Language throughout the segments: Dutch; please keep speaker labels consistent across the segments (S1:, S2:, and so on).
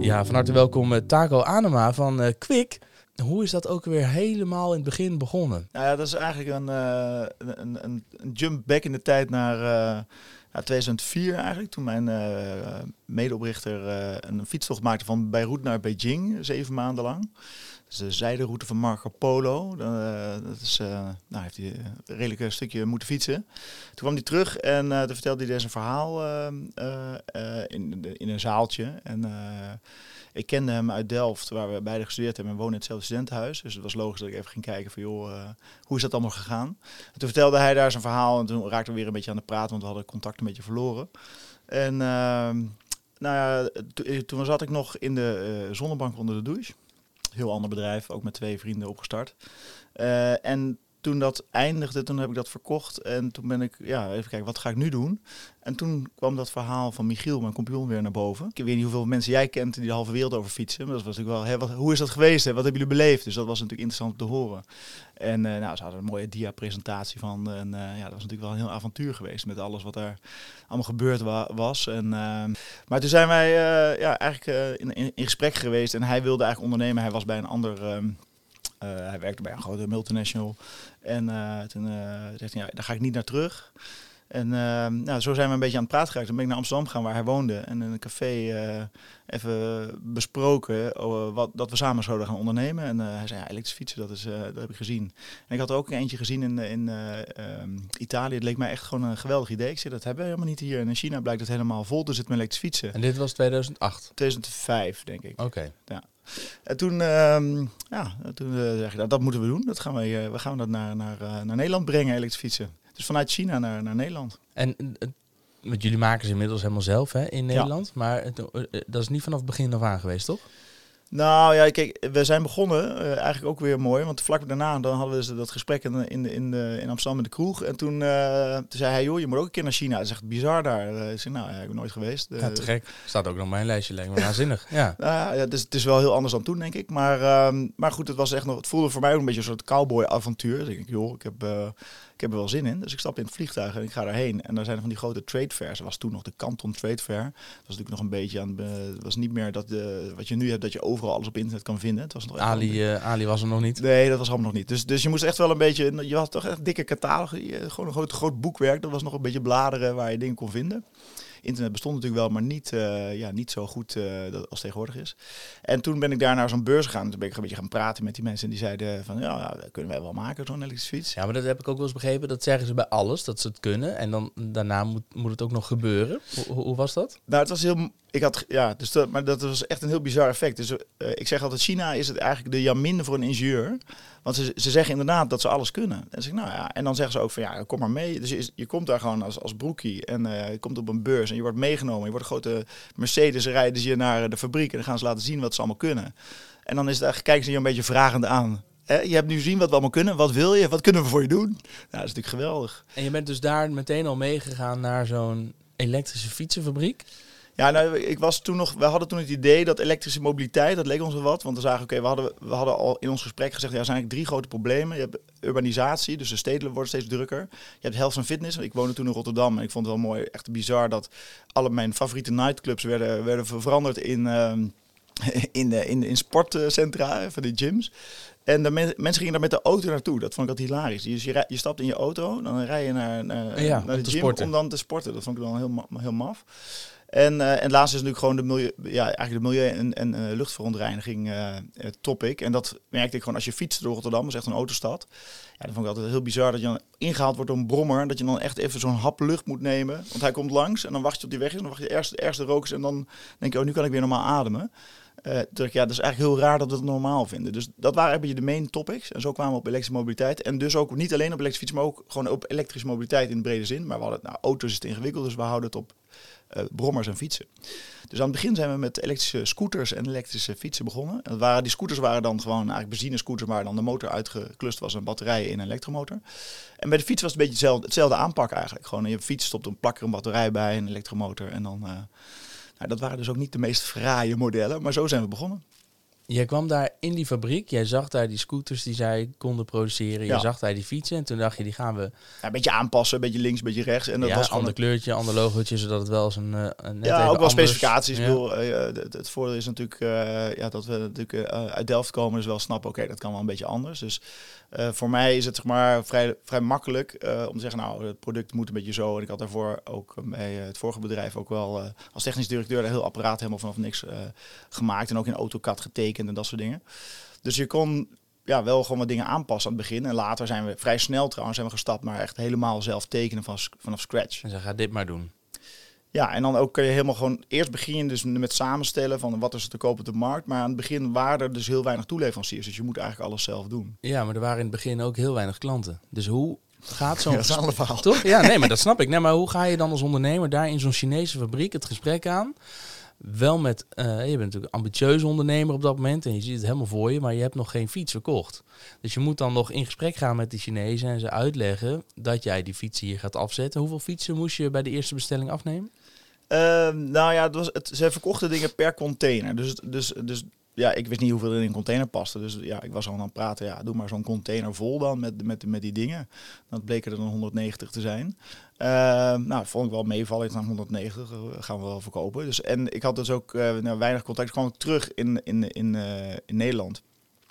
S1: Ja, van harte welkom uh, Taco Anema van uh, Quick. Hoe is dat ook weer helemaal in het begin begonnen?
S2: Nou ja, dat is eigenlijk een, uh, een, een, jump back in de tijd naar, naar 2004 eigenlijk. Toen mijn medeoprichter een fietstocht maakte van Beirut naar Beijing, zeven maanden lang. Dus de zijderoute van Marco Polo. dat is, nou, heeft hij een redelijk stukje moeten fietsen. Toen kwam hij terug en toen vertelde hij dus een verhaal in, in een zaaltje. En ik kende hem uit Delft, waar we beide gestudeerd hebben en wonen in hetzelfde studentenhuis. Dus het was logisch dat ik even ging kijken van, joh, uh, hoe is dat allemaal gegaan? En toen vertelde hij daar zijn verhaal en toen raakten we weer een beetje aan de praten, want we hadden contact een beetje verloren. En uh, nou ja, toen zat ik nog in de uh, zonnebank onder de douche. Heel ander bedrijf, ook met twee vrienden opgestart. Uh, en toen dat eindigde, toen heb ik dat verkocht. En toen ben ik, ja, even kijken, wat ga ik nu doen? En toen kwam dat verhaal van Michiel, mijn compagnon, weer naar boven. Ik weet niet hoeveel mensen jij kent die de halve wereld over fietsen. Maar dat was natuurlijk wel, hè, hoe is dat geweest? Wat hebben jullie beleefd? Dus dat was natuurlijk interessant om te horen. En uh, nou, ze hadden een mooie dia-presentatie van. En uh, ja, dat was natuurlijk wel een heel avontuur geweest met alles wat er allemaal gebeurd wa was. En, uh, maar toen zijn wij ja, eigenlijk in, in, gesprek geweest. En hij wilde eigenlijk ondernemen. Hij was bij een ander... Ehm, hij werkte bij een grote multinational. En uh, toen uh, zegt hij, ja, daar ga ik niet naar terug. En nou, zo zijn we een beetje aan het praten geraakt. Toen ben ik naar Amsterdam gegaan waar hij woonde. En in een café even besproken wat, dat we samen zouden gaan ondernemen. En hij zei, ja, elektrische fietsen, dat, is, dat heb ik gezien. En ik had er ook eentje gezien in, in um, Italië. Het leek mij echt gewoon een geweldig idee. Ik zei, dat hebben we helemaal niet hier. En in China blijkt het helemaal vol te zitten met elektrische fietsen.
S1: En dit was 2008?
S2: 2005, denk ik.
S1: Oké.
S2: Ja. En toen, uh, ja, toen uh, zeg ik, nou, dat moeten we doen. Dat gaan we, uh, we gaan dat naar, naar, uh, naar Nederland brengen, elektrische fietsen. Dus vanuit China naar, naar Nederland.
S1: En met jullie maken ze inmiddels helemaal zelf hè, in Nederland. Ja. Maar dat is niet vanaf het begin af aan geweest, toch?
S2: Nou ja, kijk, we zijn begonnen, uh, eigenlijk ook weer mooi. Want vlak daarna dan hadden we dat gesprek in, in, in, in Amsterdam in de kroeg. En toen, uh, toen zei hij, joh, je moet ook een keer naar China. Dat is echt bizar daar. Uh, ik zei, nou, ja, ik ben nooit geweest.
S1: ja, te gek. Staat ook nog mijn lijstje, lijkt me waanzinnig. Ja,
S2: nou, ja dus, het is wel heel anders dan toen, denk ik. Maar, um, maar goed, het, was echt nog, het voelde voor mij ook een beetje een soort cowboy-avontuur. Dus ik denk, joh, ik heb ik heb er wel zin in. Dus ik stap in het vliegtuig en ik ga daarheen. En daar zijn van die grote trade fairs. Er was toen nog de Canton Trade Fair. Dat was natuurlijk nog een beetje aan het was niet meer dat de, wat je nu hebt, dat je overal alles op internet kan vinden. Het was nog
S1: Ali, uh, Ali was er nog niet.
S2: Nee, dat was allemaal nog niet. Dus, dus je moest echt wel een beetje, je had toch echt dikke catalogus. Gewoon een groot, groot boekwerk. Dat was nog een beetje bladeren waar je dingen kon vinden internet bestond natuurlijk wel, maar niet, uh, ja, niet zo goed uh, als tegenwoordig is. En toen ben ik daar naar zo'n beurs gegaan. Toen ben ik een beetje gaan praten met die mensen. En die zeiden van, ja, nou, dat kunnen wij wel maken, zo'n elektrische fiets.
S1: Ja, maar dat heb ik ook wel eens begrepen. Dat zeggen ze bij alles, dat ze het kunnen. En dan daarna moet, moet het ook nog gebeuren. Hoe, hoe was dat?
S2: Nou, het was heel... Ik had, ja, dus dat, maar dat was echt een heel bizar effect. Dus uh, ik zeg altijd, China is het eigenlijk de Jamin voor een ingenieur. Want ze, ze zeggen inderdaad dat ze alles kunnen. En, zeg, nou ja, en dan zeggen ze ook van ja, kom maar mee. Dus je, komt daar gewoon als, als broekie en uh, je komt op een beurs en je wordt meegenomen. Je wordt een grote Mercedes rijden je naar de fabriek en dan gaan ze laten zien wat ze allemaal kunnen. En dan is het eigenlijk, kijken ze je een beetje vragend aan. je hebt nu gezien wat we allemaal kunnen. Wat wil je? Wat kunnen we voor je doen? Nou, dat is natuurlijk geweldig.
S1: En je bent dus daar meteen al meegegaan naar zo'n elektrische fietsenfabriek?
S2: Ja, nou, ik was toen nog, we hadden toen het idee dat elektrische mobiliteit, dat leek ons wel wat. Want we zagen, oké, we, hadden, we hadden al in ons gesprek gezegd, ja, er zijn eigenlijk drie grote problemen. Je hebt urbanisatie, dus de steden worden steeds drukker. Je hebt health en fitness. Ik woonde toen in Rotterdam en ik vond het wel mooi, echt bizar dat alle mijn favoriete nightclubs werden, werden veranderd in, uh, in, in, in sportcentra, van die gyms. En de mensen gingen daar met de auto naartoe. Dat vond ik altijd hilarisch. Dus je, je stapt in je auto, dan rij je naar, naar,
S1: ja,
S2: naar de gym
S1: sporten.
S2: om dan te sporten. Dat vond ik dan heel, heel maf. En, uh, en laatst is natuurlijk gewoon de milieu, ja, eigenlijk de milieu- en, en uh, luchtverontreiniging uh, topic. En dat merkte ik gewoon als je fietst door Rotterdam, dat is echt een autostad. Ja, dan vond ik altijd heel bizar dat je ingehaald wordt door een brommer. Dat je dan echt even zo'n hap lucht moet nemen. Want hij komt langs en dan wacht je op die weg. En dan wacht je de ergste, ergste rokers en dan denk je, oh nu kan ik weer normaal ademen. Ja, dat is eigenlijk heel raar dat we het normaal vinden. Dus dat waren eigenlijk de main topics. En zo kwamen we op elektrische mobiliteit. En dus ook niet alleen op elektrische fiets, maar ook gewoon op elektrische mobiliteit in de brede zin. Maar we hadden, nou, auto's is het ingewikkeld, dus we houden het op uh, brommers en fietsen. Dus aan het begin zijn we met elektrische scooters en elektrische fietsen begonnen. En waren, die scooters waren dan gewoon eigenlijk benzinescooters waar dan de motor uitgeklust was en batterijen in een elektromotor. En bij de fiets was het een beetje hetzelfde, hetzelfde aanpak eigenlijk. Gewoon je fiets stopt een plak er een batterij bij, een elektromotor en dan... Uh, nou, dat waren dus ook niet de meest fraaie modellen, maar zo zijn we begonnen.
S1: Jij kwam daar in die fabriek, jij zag daar die scooters die zij konden produceren. Je
S2: Ja.
S1: zag daar die fietsen en toen dacht je, die gaan we...
S2: Ja, een beetje aanpassen, een beetje links, een beetje rechts. En dat
S1: ja,
S2: was
S1: ander kleurtje, ander logootje, zodat het wel eens een, eh, een net
S2: ja, ook wel
S1: anders-
S2: specificaties. Ik bedoel, eh, het, het voordeel is natuurlijk eh, ja, dat we natuurlijk eh, uit Delft komen, dus wel snappen, oké, dat kan wel een beetje anders. Dus eh, voor mij is het zeg maar vrij, vrij makkelijk eh, om te zeggen, nou, het product moet een beetje zo. En ik had daarvoor ook eh, bij het vorige bedrijf ook wel als technisch directeur een heel apparaat helemaal vanaf niks gemaakt en ook in AutoCAD getekend en dat soort dingen. Dus je kon ja, wel gewoon wat dingen aanpassen aan het begin. En later zijn we vrij snel trouwens zijn we gestapt naar echt helemaal zelf tekenen van, vanaf scratch.
S1: En ze gaat dit maar doen.
S2: Ja, en dan ook kun je helemaal gewoon... Eerst begin je dus met samenstellen van wat is er te koop op de markt. Maar aan het begin waren er dus heel weinig toeleveranciers. Dus je moet eigenlijk alles zelf doen.
S1: Ja, maar er waren in het begin ook heel weinig klanten. Dus hoe gaat zo'n...
S2: Ja, dat is een ander verhaal.
S1: Toch? Ja, nee, maar dat snap ik. Nee, maar hoe ga je dan als ondernemer daar in zo'n Chinese fabriek het gesprek aan? Wel met, eh, je bent natuurlijk een ambitieuze ondernemer op dat moment en je ziet het helemaal voor je, maar je hebt nog geen fiets verkocht. Dus je moet dan nog in gesprek gaan met die Chinezen en ze uitleggen dat jij die fietsen hier gaat afzetten. Hoeveel fietsen moest je bij de eerste bestelling afnemen?
S2: Ehm, nou ja, het was, het, ze verkochten dingen per container. Dus, dus, dus ja, ik wist niet hoeveel er in een container paste. Dus ja, ik was al aan het praten. Ja, doe maar zo'n container vol dan met, met, met die dingen. Dat bleken er dan 190 te zijn. Ehm, nou, vond ik wel meevallen. Ik dacht 190 eh, gaan we wel verkopen. Dus, en ik had dus ook eh, nou, weinig contact. Ik kwam terug in, in, in, eh, in Nederland.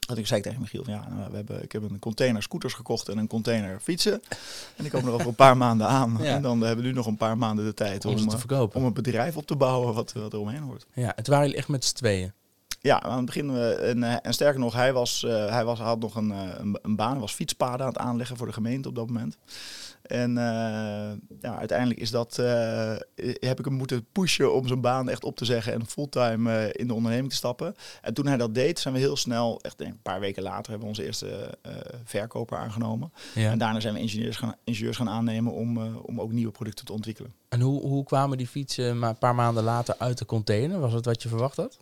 S2: Dat ik zei tegen Michiel van ja, nou, we hebben, ik heb een container scooters gekocht en een container fietsen. En die komen er over een paar maanden aan.
S1: Ja.
S2: En dan hebben we nu nog een paar maanden de tijd
S1: Om
S2: om,
S1: te
S2: eh,
S1: verkopen.
S2: om een bedrijf op te bouwen wat, wat er omheen hoort.
S1: Ja, het waren jullie echt met z'n tweeën.
S2: Ja, aan het begin, eh, en, eh, en sterker nog, hij, was, eh, hij was, had nog een, eh, een, een baan, was fietspaden aan het aanleggen voor de gemeente op dat moment. En eh, ja, uiteindelijk is dat, eh, heb ik hem moeten pushen om zijn baan echt op te zeggen en fulltime eh, in de onderneming te stappen. En toen hij dat deed, zijn we heel snel, echt een paar weken later, hebben we onze eerste verkoper aangenomen.
S1: Ja.
S2: En daarna zijn we ingenieurs gaan, ingenieurs gaan aannemen om, om ook nieuwe producten te ontwikkelen.
S1: En hoe, hoe kwamen die fietsen maar een paar maanden later uit de container? Was het wat je verwacht had?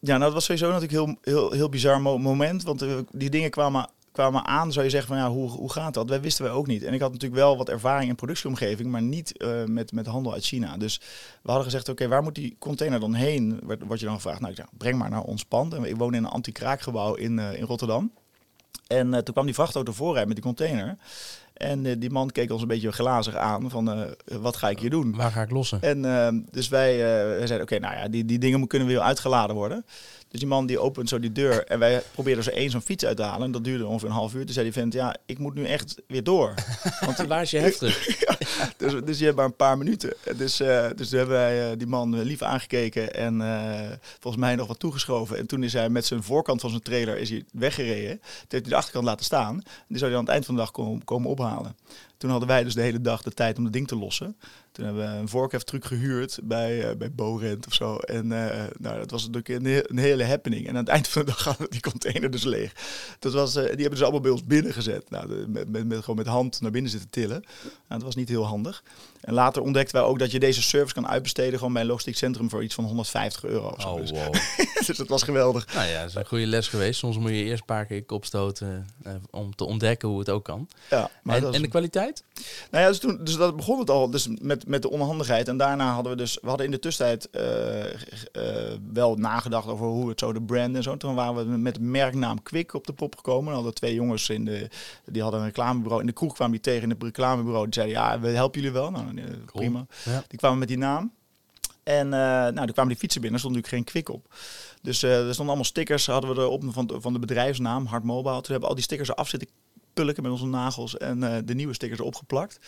S2: Ja, nou, dat was sowieso natuurlijk een heel, heel, heel bizar mo- moment. Want die dingen kwamen, kwamen aan, zou je zeggen van ja, hoe, hoe gaat dat? Wij wisten wij ook niet. En ik had natuurlijk wel wat ervaring in productieomgeving, maar niet eh, met, met handel uit China. Dus we hadden gezegd, oké, waar moet die container dan heen? Wordt je dan gevraagd, nou, ik breng maar naar ons pand. En ik woon in een anti-kraakgebouw in, eh, in Rotterdam. En eh, toen kwam die vrachtauto voorrijden met die container. En die man keek ons een beetje glazig aan van, wat ga ik hier doen?
S1: Waar ga ik lossen?
S2: En dus wij, wij zeiden, oké, nou ja, die, die dingen kunnen weer uitgeladen worden. Dus die man die opent zo die deur en wij probeerden zo één zo'n fiets uit te halen. En dat duurde ongeveer een half uur. Toen zei die vent, ja, ik moet nu echt weer door.
S1: Want waar is je heftig?
S2: Dus, dus je hebt maar een paar minuten. En Dus, eh, dus toen hebben wij eh, die man lief aangekeken en eh, volgens mij nog wat toegeschoven. En toen is hij met zijn voorkant van zijn trailer is hij weggereden. Toen heeft hij de achterkant laten staan. En die zou hij aan het eind van de dag komen, komen ophalen. Toen hadden wij dus de hele dag de tijd om het ding te lossen. Toen hebben we een vorkheftruc gehuurd bij, uh, bij Borent of zo. En uh, nou, dat was natuurlijk een, een, hele happening. En aan het eind van de dag gaan die container dus leeg. Dat was, uh, die hebben dus allemaal bij ons binnengezet. Nou, met, met, gewoon met hand naar binnen zitten tillen. Nou, dat was niet heel handig. En later ontdekten wij ook dat je deze service kan uitbesteden gewoon bij een logistiek centrum voor iets van 150 euro. Of zo.
S1: Oh,
S2: dus,
S1: wow.
S2: dus dat was geweldig.
S1: Nou ja, dat is een goede les geweest. Soms moet je eerst een paar keer je kop stoten uh, om te ontdekken hoe het ook kan.
S2: Ja,
S1: maar en, en de kwaliteit?
S2: Nou ja, dus, toen, dus dat begon het al dus met, met de onhandigheid. En daarna hadden we dus, we hadden in de tussentijd uh, uh, wel nagedacht over hoe het zo de brand en zo. Toen waren we met de merknaam Quick op de pop gekomen. Dan hadden twee jongens in de, die hadden een reclamebureau. In de kroeg kwamen die tegen in het reclamebureau. Die zeiden, ja, we helpen jullie wel. Nou, cool. prima. Ja. Die kwamen met die naam. En uh, nou, toen kwamen die fietsen binnen, er stond natuurlijk geen Quick op. Dus uh, er stonden allemaal stickers, hadden we erop van, van de bedrijfsnaam, Hard Mobile. Toen hebben we al die stickers eraf zitten pulken met onze nagels en uh, de nieuwe stickers erop geplakt.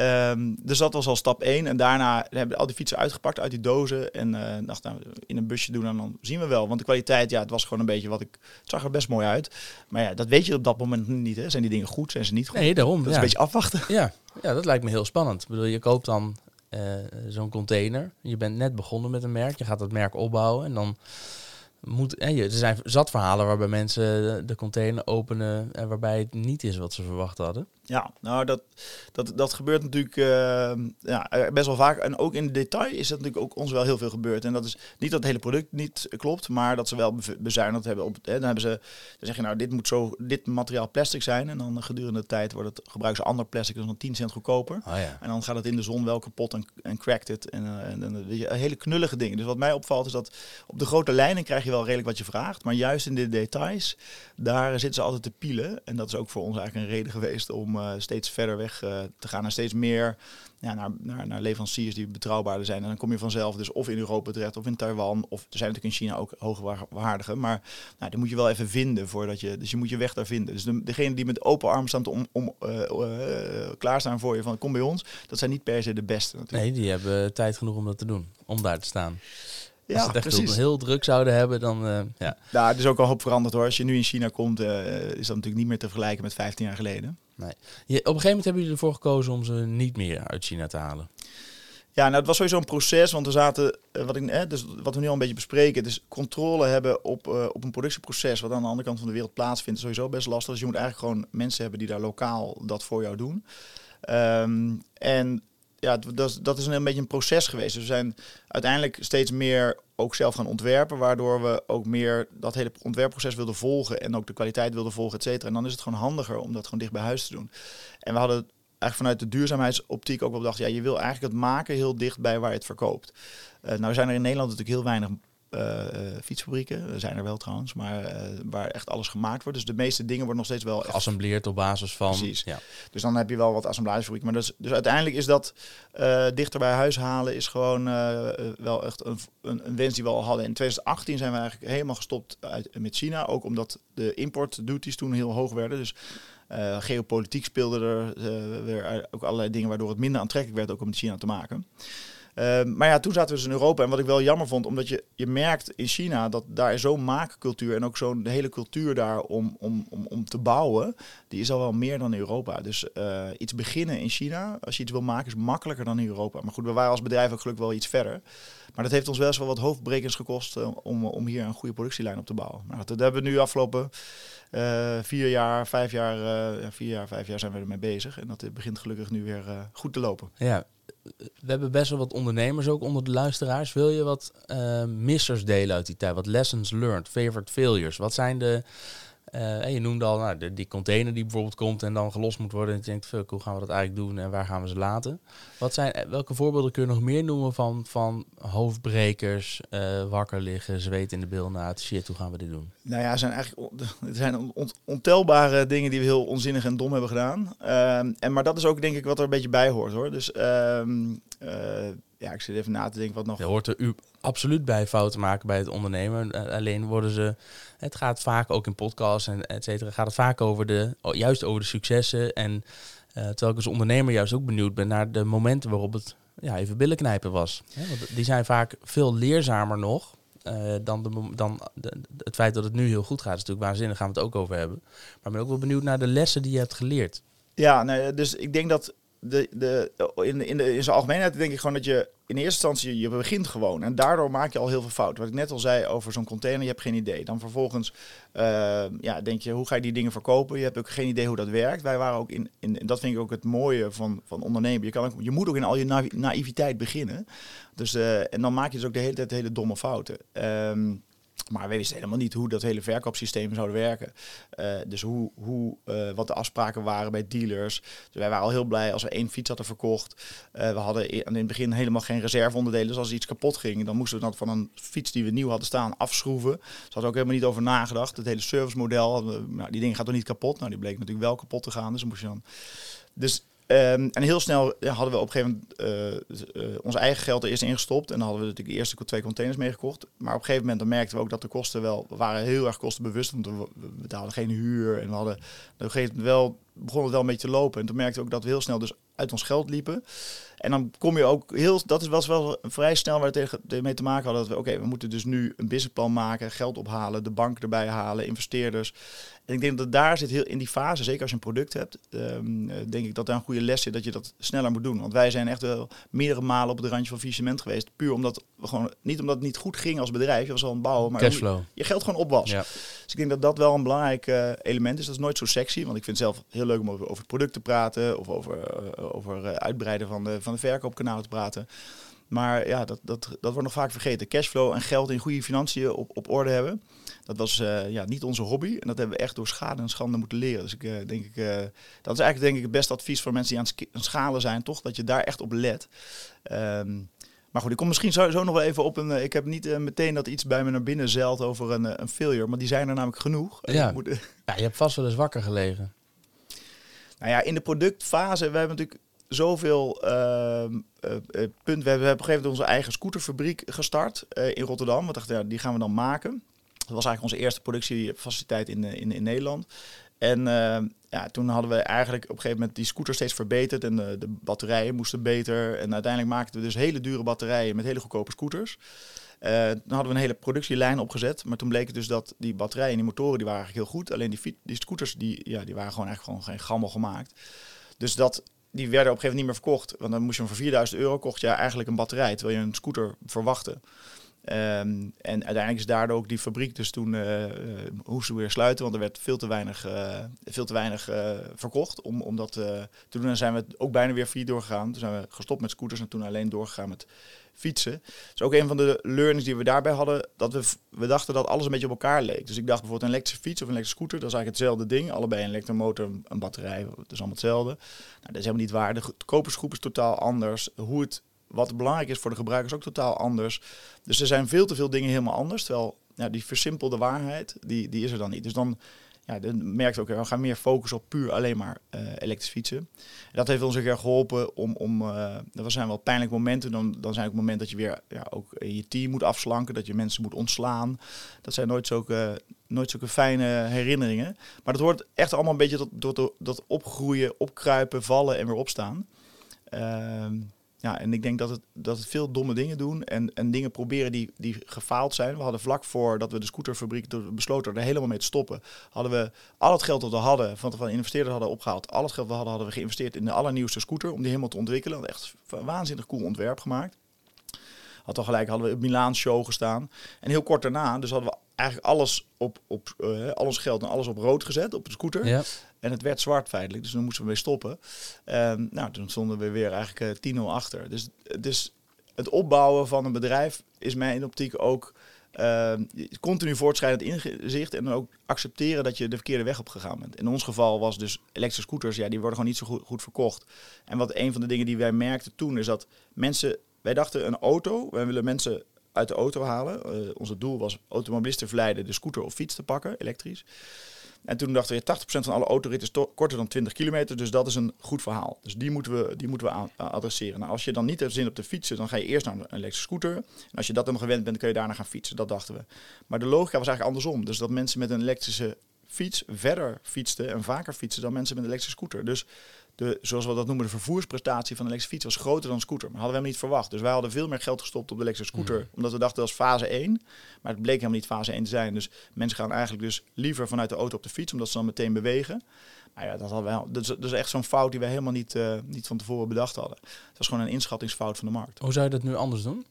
S2: Um, dus dat was al stap 1. En daarna hebben we al die fietsen uitgepakt uit die dozen. En uh, dacht, nou, in een busje doen en dan zien we wel. Want de kwaliteit, ja, het was gewoon een beetje wat ik... Het zag er best mooi uit. Maar ja, dat weet je op dat moment niet. Hè. Zijn die dingen goed, zijn ze niet goed?
S1: Nee, daarom.
S2: Dat is
S1: ja.
S2: een beetje afwachten.
S1: Ja. ja, dat lijkt me heel spannend. Ik bedoel, je koopt dan uh, zo'n container. Je bent net begonnen met een merk. Je gaat dat merk opbouwen en dan... Moet, hè, er zijn zat verhalen waarbij mensen de container openen en waarbij het niet is wat ze verwacht hadden.
S2: Ja, nou dat, dat, dat gebeurt natuurlijk uh, ja, best wel vaak. En ook in detail is dat natuurlijk ook ons wel heel veel gebeurd. En dat is niet dat het hele product niet klopt, maar dat ze wel bezuinigd hebben. Op, hè, dan hebben ze, dan zeg je nou, dit moet zo, dit materiaal plastic zijn. En dan gedurende de tijd wordt het, gebruiken ze ander plastic, is dan 10 cent goedkoper.
S1: Oh, ja.
S2: En dan gaat het in de zon wel kapot en, en crackt het. En, uh, en, en hele knullige dingen. Dus wat mij opvalt is dat op de grote lijnen krijg je wel redelijk wat je vraagt. Maar juist in de details, daar zitten ze altijd te pielen. En dat is ook voor ons eigenlijk een reden geweest om steeds verder weg te gaan. En steeds meer ja, naar, naar, naar leveranciers die betrouwbaarder zijn. En dan kom je vanzelf dus of in Europa terecht of in Taiwan. Of er zijn natuurlijk in China ook hoogwaardige. Maar nou, die moet je wel even vinden voordat je. Dus je moet je weg daar vinden. Dus de, degene die met open armen staan om, om uh, uh, klaarstaan voor je van kom bij ons. Dat zijn niet per se de beste. Natuurlijk.
S1: Nee, die hebben tijd genoeg om dat te doen. Om daar te staan. Als ja, het echt precies. heel druk zouden hebben, dan uh, ja.
S2: Nou, het is ook al hoop veranderd hoor. Als je nu in China komt, is dat natuurlijk niet meer te vergelijken met 15 jaar geleden.
S1: Nee. Je, op een gegeven moment hebben jullie ervoor gekozen om ze niet meer uit China te halen.
S2: Ja, nou, het was sowieso een proces, want we zaten, eh, wat, ik, eh, dus wat we nu al een beetje bespreken, dus controle hebben op, op een productieproces wat aan de andere kant van de wereld plaatsvindt, is sowieso best lastig. Dus je moet eigenlijk gewoon mensen hebben die daar lokaal dat voor jou doen. Um, en ja, dat, is, dat is een, beetje een proces geweest. Dus we zijn uiteindelijk steeds meer ook zelf gaan ontwerpen, waardoor we ook meer dat hele ontwerpproces wilden volgen en ook de kwaliteit wilden volgen, et cetera. En dan is het gewoon handiger om dat gewoon dicht bij huis te doen. En we hadden eigenlijk vanuit de duurzaamheidsoptiek ook wel bedacht, ja, je wil eigenlijk het maken heel dicht bij waar je het verkoopt. Uh, nou zijn er in Nederland natuurlijk heel weinig fietsfabrieken. Er zijn er wel trouwens, maar uh, waar echt alles gemaakt wordt. Dus de meeste dingen worden nog steeds wel
S1: geassembleerd op basis van.
S2: Precies. Ja. Dus dan heb je wel wat assemblagefabrieken. Maar dus, dus uiteindelijk is dat dichter bij huis halen is gewoon wel echt een, een, een, wens die we al hadden. In 2018 zijn we eigenlijk helemaal gestopt uit, met China, ook omdat de import duties toen heel hoog werden. Dus geopolitiek speelde er weer ook allerlei dingen waardoor het minder aantrekkelijk werd ook om met China te maken. Ehm, maar ja, toen zaten we dus in Europa. En wat ik wel jammer vond, omdat je, je merkt in China dat daar zo'n maakcultuur en ook zo'n hele cultuur daar om, om, om, om te bouwen, die is al wel meer dan in Europa. Dus uh, iets beginnen in China, als je iets wil maken, is makkelijker dan in Europa. Maar goed, we waren als bedrijf ook gelukkig wel iets verder. Maar dat heeft ons wel eens wel wat hoofdbrekens gekost uh, om, om hier een goede productielijn op te bouwen. Maar dat, hebben we nu afgelopen uh, vier jaar, vijf jaar, vier jaar, vijf jaar zijn we ermee bezig. En dat begint gelukkig nu weer goed te lopen.
S1: Ja, we hebben best wel wat ondernemers ook onder de luisteraars. Wil je wat uh, missers delen uit die tijd? Wat lessons learned, favorite failures? Wat zijn de uh, je noemde al nou, die container die bijvoorbeeld komt en dan gelost moet worden. En je denkt, fuck, hoe gaan we dat eigenlijk doen en waar gaan we ze laten? Wat zijn, eh, welke voorbeelden kun je nog meer noemen van, van hoofdbrekers, uh, wakker liggen, zweet in de bil na het shit, hoe gaan we dit doen?
S2: Nou ja, er zijn eigenlijk er zijn ontelbare dingen die we heel onzinnig en dom hebben gedaan. Uh, en, maar dat is ook denk ik wat er een beetje bij hoort hoor. Dus ehm, ja, ik zit even na te denken wat nog.
S1: Je hoort er u absoluut bij fouten maken bij het ondernemen. alleen worden ze het gaat vaak ook in podcasts en et cetera, gaat het vaak over de, juist over de successen. En uh, terwijl ik als ondernemer juist ook benieuwd ben naar de momenten waarop het ja, even billen knijpen was. want die zijn vaak veel leerzamer nog. Uh, dan, de, dan de, het feit dat het nu heel goed gaat, is natuurlijk waanzinnig, gaan we het ook over hebben. Maar ik ben ook wel benieuwd naar de lessen die je hebt geleerd.
S2: Ja, nee, dus ik denk dat de, de, in, in, de, in zijn algemeenheid denk ik gewoon dat je in eerste instantie, je begint gewoon. En daardoor maak je al heel veel fout. Wat ik net al zei over zo'n container, je hebt geen idee. Dan vervolgens uh, ja, denk je, hoe ga je die dingen verkopen? Je hebt ook geen idee hoe dat werkt. Wij waren ook in, in en dat vind ik ook het mooie van, van ondernemen. Je, kan je moet ook in al je naïviteit beginnen. Dus, uh, en dan maak je dus ook de hele tijd hele domme fouten. Um, maar wij wisten helemaal niet hoe dat hele verkoopsysteem zou werken. Uh, dus hoe, hoe, uh, wat de afspraken waren bij dealers. Dus wij waren al heel blij als we één fiets hadden verkocht. Uh, we hadden in het begin helemaal geen reserveonderdelen. Dus als iets kapot ging, dan moesten we dat van een fiets die we nieuw hadden staan afschroeven. Dus hadden ook helemaal niet over nagedacht. Het hele servicemodel, nou, die ding gaat toch niet kapot? Nou, die bleek natuurlijk wel kapot te gaan. Dus moest je dan... Dus Um, en heel snel hadden we op een gegeven moment uh, uh, ons eigen geld er eerst ingestopt. En dan hadden we natuurlijk de eerste twee containers meegekocht. Maar op een gegeven moment dan merkten we ook dat de kosten wel... We waren heel erg kostenbewust, want we, we betaalden geen huur. En we hadden op een gegeven moment wel... begon het wel een beetje te lopen. En toen merkten we ook dat we heel snel dus uit ons geld liepen. En dan kom je ook heel, dat is was wel vrij snel waar we mee te maken hadden. Dat we, oké, we moeten dus nu een businessplan maken, geld ophalen, de bank erbij halen, investeerders. En ik denk dat daar zit heel in die fase, zeker als je een product hebt, um, denk ik dat daar een goede les zit dat je dat sneller moet doen. Want wij zijn echt wel meerdere malen op het randje van faillissement geweest. Puur omdat we gewoon, niet omdat het niet goed ging als bedrijf, je was al een bouwen, maar je geld gewoon op was. Ja. Dus ik denk dat dat wel een belangrijk uh, element is. Dat is noowordt zo sexy, want ik vind zelf heel leuk om over, over het product te praten of over, uh, over uh, uitbreiden van de, van de verkoopkanaal te praten. Maar ja, dat, dat, dat wordt nog vaak vergeten. Cashflow en geld in goede financiën op, op orde hebben. Dat was uh, ja, niet onze hobby. En dat hebben we echt door schade en schande moeten leren. Dus ik uh, denk ik, uh, dat is eigenlijk denk ik het beste advies voor mensen die aan het schalen zijn, toch? Dat je daar echt op let. Um, Maar goed, ik kom misschien zo, zo nog wel even op een. eh, Ik heb niet eh, meteen dat iets bij me naar binnen zeilt over een, eh, een failure, maar die zijn er namelijk genoeg.
S1: Ja.
S2: Moet-
S1: Ja, je hebt vast wel eens wakker gelegen.
S2: Nou ja, in de productfase, we hebben natuurlijk zoveel ehm eh, punten. We hebben, op een gegeven moment onze eigen scooterfabriek gestart eh, in Rotterdam. We dachten, ja, die gaan we dan maken. Dat was eigenlijk onze eerste productiefaciliteit in, in, in Nederland. En eh, ja, toen hadden we eigenlijk op een gegeven moment die scooter steeds verbeterd. En de, de batterijen moesten beter. En uiteindelijk maakten we dus hele dure batterijen met hele goedkope scooters. Eh, dan hadden we een hele productielijn opgezet. Maar toen bleek het dus dat die batterijen en die motoren die waren eigenlijk heel goed. Alleen die, die scooters die, ja, die waren gewoon eigenlijk gewoon geen gammel gemaakt. Dus dat, die werden op een gegeven moment niet meer verkocht. Want dan moest je hem voor 4000 euro kocht je eigenlijk een batterij. Terwijl je een scooter verwachtte. Ehm, en uiteindelijk is daardoor ook die fabriek dus toen eh, moesten we weer sluiten, want er werd veel te weinig, eh, veel te weinig verkocht om, om dat te zijn we ook bijna weer failliet doorgegaan. Toen zijn we gestopt met scooters en toen alleen doorgegaan met fietsen. Dus ook een van de learnings die we daarbij hadden, dat we, we dachten dat alles een beetje op elkaar leek. Dus ik dacht bijvoorbeeld een elektrische fiets of een elektrische scooter, dat is eigenlijk hetzelfde ding. Allebei een elektromotor, een batterij, dat is allemaal hetzelfde. Nou, dat is helemaal niet waar. De kopersgroep is totaal anders. Hoe het, wat belangrijk is voor de gebruikers ook totaal anders. Dus er zijn veel te veel dingen helemaal anders. Terwijl ja, die versimpelde waarheid, die, die is er dan niet. Dus dan, ja, dan merk je ook, we gaan meer focussen op puur alleen maar eh elektrisch fietsen. En dat heeft ons een keer geholpen om, om eh, dat zijn wel pijnlijke momenten. Dan, dan zijn ook momenten dat je weer ja, ook je team moet afslanken, dat je mensen moet ontslaan. Dat zijn nooit zulke, nooit fijne herinneringen. Maar dat hoort echt allemaal een beetje tot, tot, opgroeien, opkruipen, vallen en weer opstaan. Ehm, ja, en ik denk dat het, dat het veel domme dingen doen en, en dingen proberen die, die gefaald zijn. We hadden vlak voordat we de scooterfabriek besloten er helemaal mee te stoppen, hadden we al het geld dat we hadden, van van investeerders hadden opgehaald, al het geld dat we hadden, hadden we geïnvesteerd in de allernieuwste scooter om die helemaal te ontwikkelen. Hadden echt een waanzinnig cool ontwerp gemaakt. Had al gelijk, hadden we op Milaan show gestaan. En heel kort daarna, dus hadden we eigenlijk alles op, op eh, al ons geld en alles op rood gezet op de scooter.
S1: Ja.
S2: En het werd zwart feitelijk, dus toen moesten we mee stoppen. Ehm, nou, toen stonden we weer eigenlijk eh 10-0 achter. Dus, dus het opbouwen van een bedrijf is mij in optiek ook ehm, continu voortschrijdend inzicht en dan ook accepteren dat je de verkeerde weg op gegaan bent. In ons geval was dus elektrische scooters, ja, die worden gewoon niet zo goed, goed verkocht. En wat een van de dingen die wij merkten toen is dat mensen, wij dachten een auto, wij willen mensen uit de auto halen. Uh, onze doel was automobilisten verleiden de scooter of fiets te pakken, elektrisch. En toen dachten we, 80% van alle autoritten is korter dan 20 kilometer, dus dat is een goed verhaal. Dus die moeten we, die moeten we aan, adresseren. Nou, als je dan niet hebt zin op de fietsen, dan ga je eerst naar een elektrische scooter. En als je dat dan gewend bent, kun je daarna gaan fietsen. Dat dachten we. Maar de logica was eigenlijk andersom. Dus dat mensen met een elektrische fiets verder fietsten en vaker fietsen dan mensen met een elektrische scooter. Dus de, zoals we dat noemen, de vervoersprestatie van de elektrische fiets was groter dan scooter. Maar hadden we hem niet verwacht. Dus wij hadden veel meer geld gestopt op de elektrische scooter. Mm. Omdat we dachten dat was fase 1. Maar het bleek helemaal niet fase 1 te zijn. Dus mensen gaan eigenlijk dus liever vanuit de auto op de fiets, omdat ze dan meteen bewegen. Maar ja, dat, hadden wij, dat, is, dat is echt zo'n fout die wij helemaal niet, uh, niet van tevoren bedacht hadden. Het was gewoon een inschattingsfout van de markt.
S1: Hoe zou je dat nu anders doen?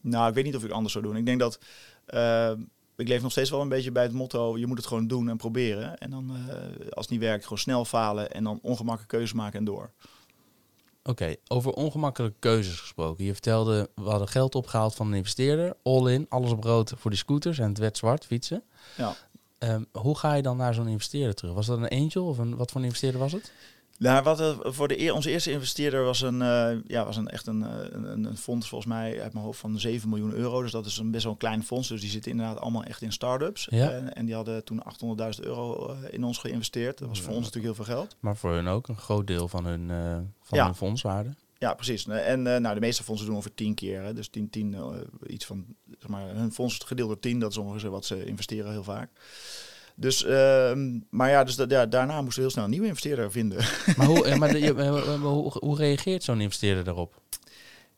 S2: Nou, ik weet niet of ik het anders zou doen. Ik denk dat... Uh, ik leef nog steeds wel een beetje bij het motto: je moet het gewoon doen en proberen. En dan, uh, als het niet werkt, gewoon snel falen en dan ongemakkelijke keuzes maken en door.
S1: Oké, okay, over ongemakkelijke keuzes gesproken. Je vertelde, we hadden geld opgehaald van een investeerder. All in, alles op rood voor die scooters en het werd zwart, fietsen.
S2: Ja.
S1: Um, hoe ga je dan naar zo'n investeerder terug? Was dat een angel of een, wat voor een investeerder was het?
S2: Nou, wat uh, voor de eer, onze eerste investeerder was een, uh, ja, was een echt een, een, een, fonds volgens mij uit mijn hoofd van 7 miljoen euro. Dus dat is een best wel een klein fonds. Dus die zitten inderdaad allemaal echt in start-ups.
S1: Ja.
S2: En, en, die hadden toen 800.000 euro in ons geïnvesteerd. Dat was voor ja. ons natuurlijk heel veel geld.
S1: Maar voor hun ook een groot deel van hun, uh, van
S2: ja.
S1: hun fondswaarde.
S2: Ja, precies. En nou, de meeste fondsen doen over 10 keer. Hè. Dus 10, 10 iets van, zeg maar, hun fonds gedeeld door 10. Dat is ongeveer wat ze investeren heel vaak. Dus, uh, maar ja, dus dat, ja, daarna moesten we heel snel een nieuwe investeerder vinden.
S1: Maar hoe, maar de, je, hoe, hoe reageert zo'n investeerder daarop?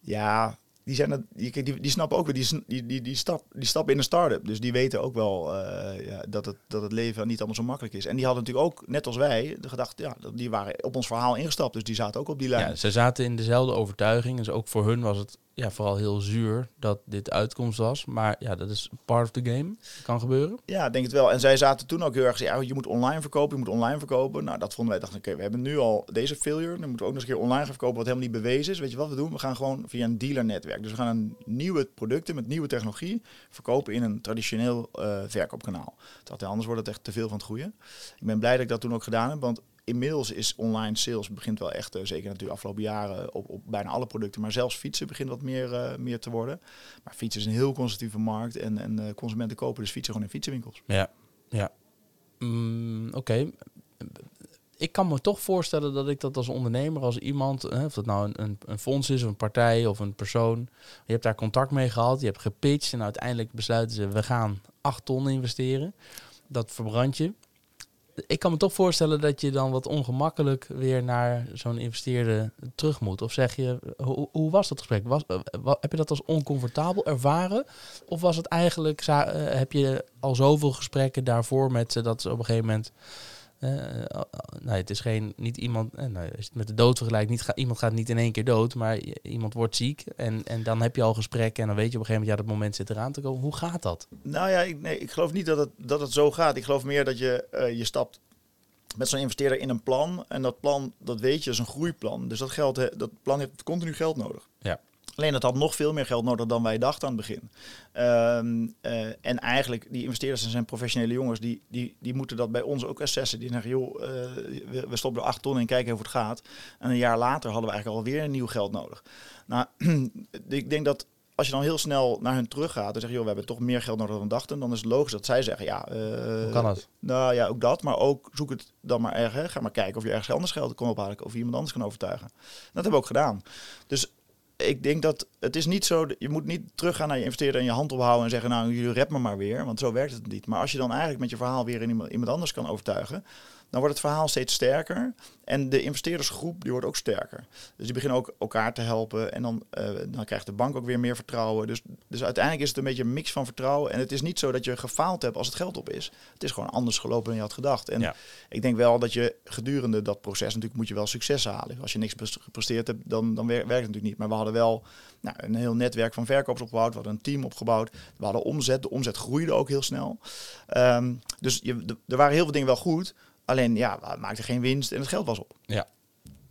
S2: Ja, die, zijn dat, die, die, die snappen ook wel, die, die, die, die, stap, die stappen in een start-up. Dus die weten ook wel uh, ja, dat, het, dat het leven niet allemaal zo makkelijk is. En die hadden natuurlijk ook, net als wij, de gedachte, ja, die waren op ons verhaal ingestapt. Dus die zaten ook op die lijn.
S1: Ja, ze zaten in dezelfde overtuiging. Dus ook voor hun was het ja, vooral heel zuur dat dit uitkomst was. Maar ja, dat is part of the game. Kan gebeuren.
S2: Ja, denk het wel. En zij zaten toen ook heel erg, ja, je moet online verkopen, je moet online verkopen. Nou, dat vonden wij, dachten, oké, we hebben nu al deze failure. Dan moeten we ook nog eens een keer online gaan verkopen wat helemaal niet bewezen is. Weet je wat we doen? We gaan gewoon via een dealernetwerk. Dus we gaan een nieuwe producten met nieuwe technologie verkopen in een traditioneel uh, verkoopkanaal. Dat, anders wordt het echt te veel van het goede. Ik ben blij dat ik dat toen ook gedaan heb, want inmiddels is online sales begint wel echt, uh, zeker natuurlijk afgelopen jaren, op, op bijna alle producten, maar zelfs fietsen begint wat meer, uh, meer te worden. Maar fietsen is een heel conservatieve markt en, en uh, consumenten kopen dus fietsen gewoon in fietsenwinkels.
S1: Ja, ja. Mm, Oké. Ik kan me toch voorstellen dat ik dat als ondernemer, als iemand, of dat nou een, een, een, fonds is, of een partij of een persoon, je hebt daar contact mee gehad, je hebt gepitcht en uiteindelijk besluiten ze, we gaan 8 ton investeren. Dat verbrand je ik kan me toch voorstellen dat je dan wat ongemakkelijk weer naar zo'n investeerder terug moet. Of zeg je, hoe, hoe was dat gesprek? Was, uh, heb je dat als oncomfortabel ervaren? Of was het eigenlijk, uh, heb je al zoveel gesprekken daarvoor met ze dat ze op een gegeven moment nee, het is geen, niet iemand, uh, nou, als je het met de dood vergelijkt, niet ga, iemand gaat niet in één keer dood, maar iemand wordt ziek en, en dan heb je al gesprekken en dan weet je op een gegeven moment, ja, dat moment zit eraan te komen. Hoe gaat dat?
S2: Nou ja, ik, nee, ik geloof niet dat het, dat het zo gaat. Ik geloof meer dat je, uh, je stapt met zo'n investeerder in een plan en dat plan, dat weet je, is een groeiplan. Dus dat, geld, dat plan heeft continu geld nodig.
S1: Ja.
S2: Alleen het had nog veel meer geld nodig dan wij dachten aan het begin. Um, uh, en eigenlijk, die investeerders zijn professionele jongens, die, die, die moeten dat bij ons ook assessen. Die zeggen, joh, uh, we, we, stoppen er acht ton in, kijken hoe het gaat. En een jaar later hadden we eigenlijk alweer nieuw geld nodig. Nou, ik denk dat als je dan heel snel naar hun terug gaat en zegt, joh, we hebben toch meer geld nodig dan dachten, dan is het logisch dat zij zeggen, ja, uh,
S1: hoe kan dat?
S2: Nou ja, ook dat, maar ook zoek het dan maar ergens. Ga maar kijken of je ergens anders geld kan ophalen of je iemand anders kan overtuigen. Dat hebben we ook gedaan. Dus ik denk dat het is niet zo, je moet niet teruggaan naar je investeerder en je hand ophouden en zeggen, nou jullie rep me maar weer, want zo werkt het niet. Maar als je dan eigenlijk met je verhaal weer iemand, iemand anders kan overtuigen, dan wordt het verhaal steeds sterker. En de investeerdersgroep die wordt ook sterker. Dus die beginnen ook elkaar te helpen. En dan, uh, dan krijgt de bank ook weer meer vertrouwen. Dus, dus uiteindelijk is het een beetje een mix van vertrouwen. En het is niet zo dat je gefaald hebt als het geld op is. Het is gewoon anders gelopen dan je had gedacht. En
S1: ja.
S2: ik denk wel dat je gedurende dat proces natuurlijk moet je wel succes halen. Als je niks gepresteerd hebt, dan, dan werkt het natuurlijk niet. Maar we hadden wel nou, een heel netwerk van verkopers opgebouwd. We hadden een team opgebouwd. We hadden omzet. De omzet groeide ook heel snel. Um, dus je, er waren heel veel dingen wel goed. Alleen ja, we maakten geen winst en het geld was op.
S1: Ja,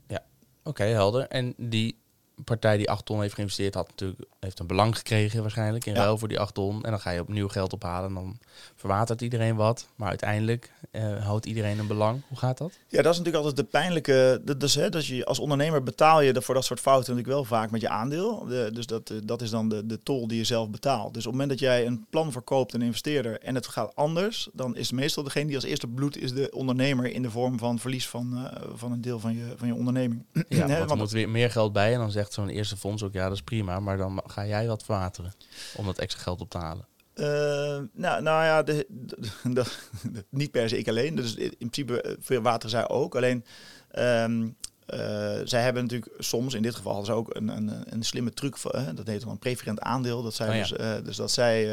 S1: ja. oké, helder. En die partij die 8 ton heeft geïnvesteerd, had natuurlijk heeft een belang gekregen waarschijnlijk in ja. ruil voor die 8 ton. En dan ga je opnieuw geld ophalen en dan verwatert iedereen wat. Maar uiteindelijk uh, houdt iedereen een belang. Hoe gaat dat?
S2: Ja, dat is natuurlijk altijd de pijnlijke... Dat, dus, hè, dat je als ondernemer betaal je voor dat soort fouten natuurlijk wel vaak met je aandeel. De, dus dat, dat is dan de, de tol die je zelf betaalt. Dus op het moment dat jij een plan verkoopt, een investeerder, en het gaat anders, dan is meestal degene die als eerste bloed is de ondernemer in de vorm van verlies van, uh, van een deel van je, van je onderneming.
S1: Ja, want er moet weer meer geld bij en dan zegt zo'n eerste fonds ook, ja, dat is prima, maar dan ga jij wat verwateren om dat extra geld op te halen.
S2: Uh, nou, nou ja, de, niet per se ik alleen. Dus in principe veel water zij ook. Alleen, uh, zij hebben natuurlijk soms, in dit geval hadden ze ook een, een, een slimme truc, voor, dat heet dan een preferent aandeel. Dat zij oh ja. dus, uh, dus dat zij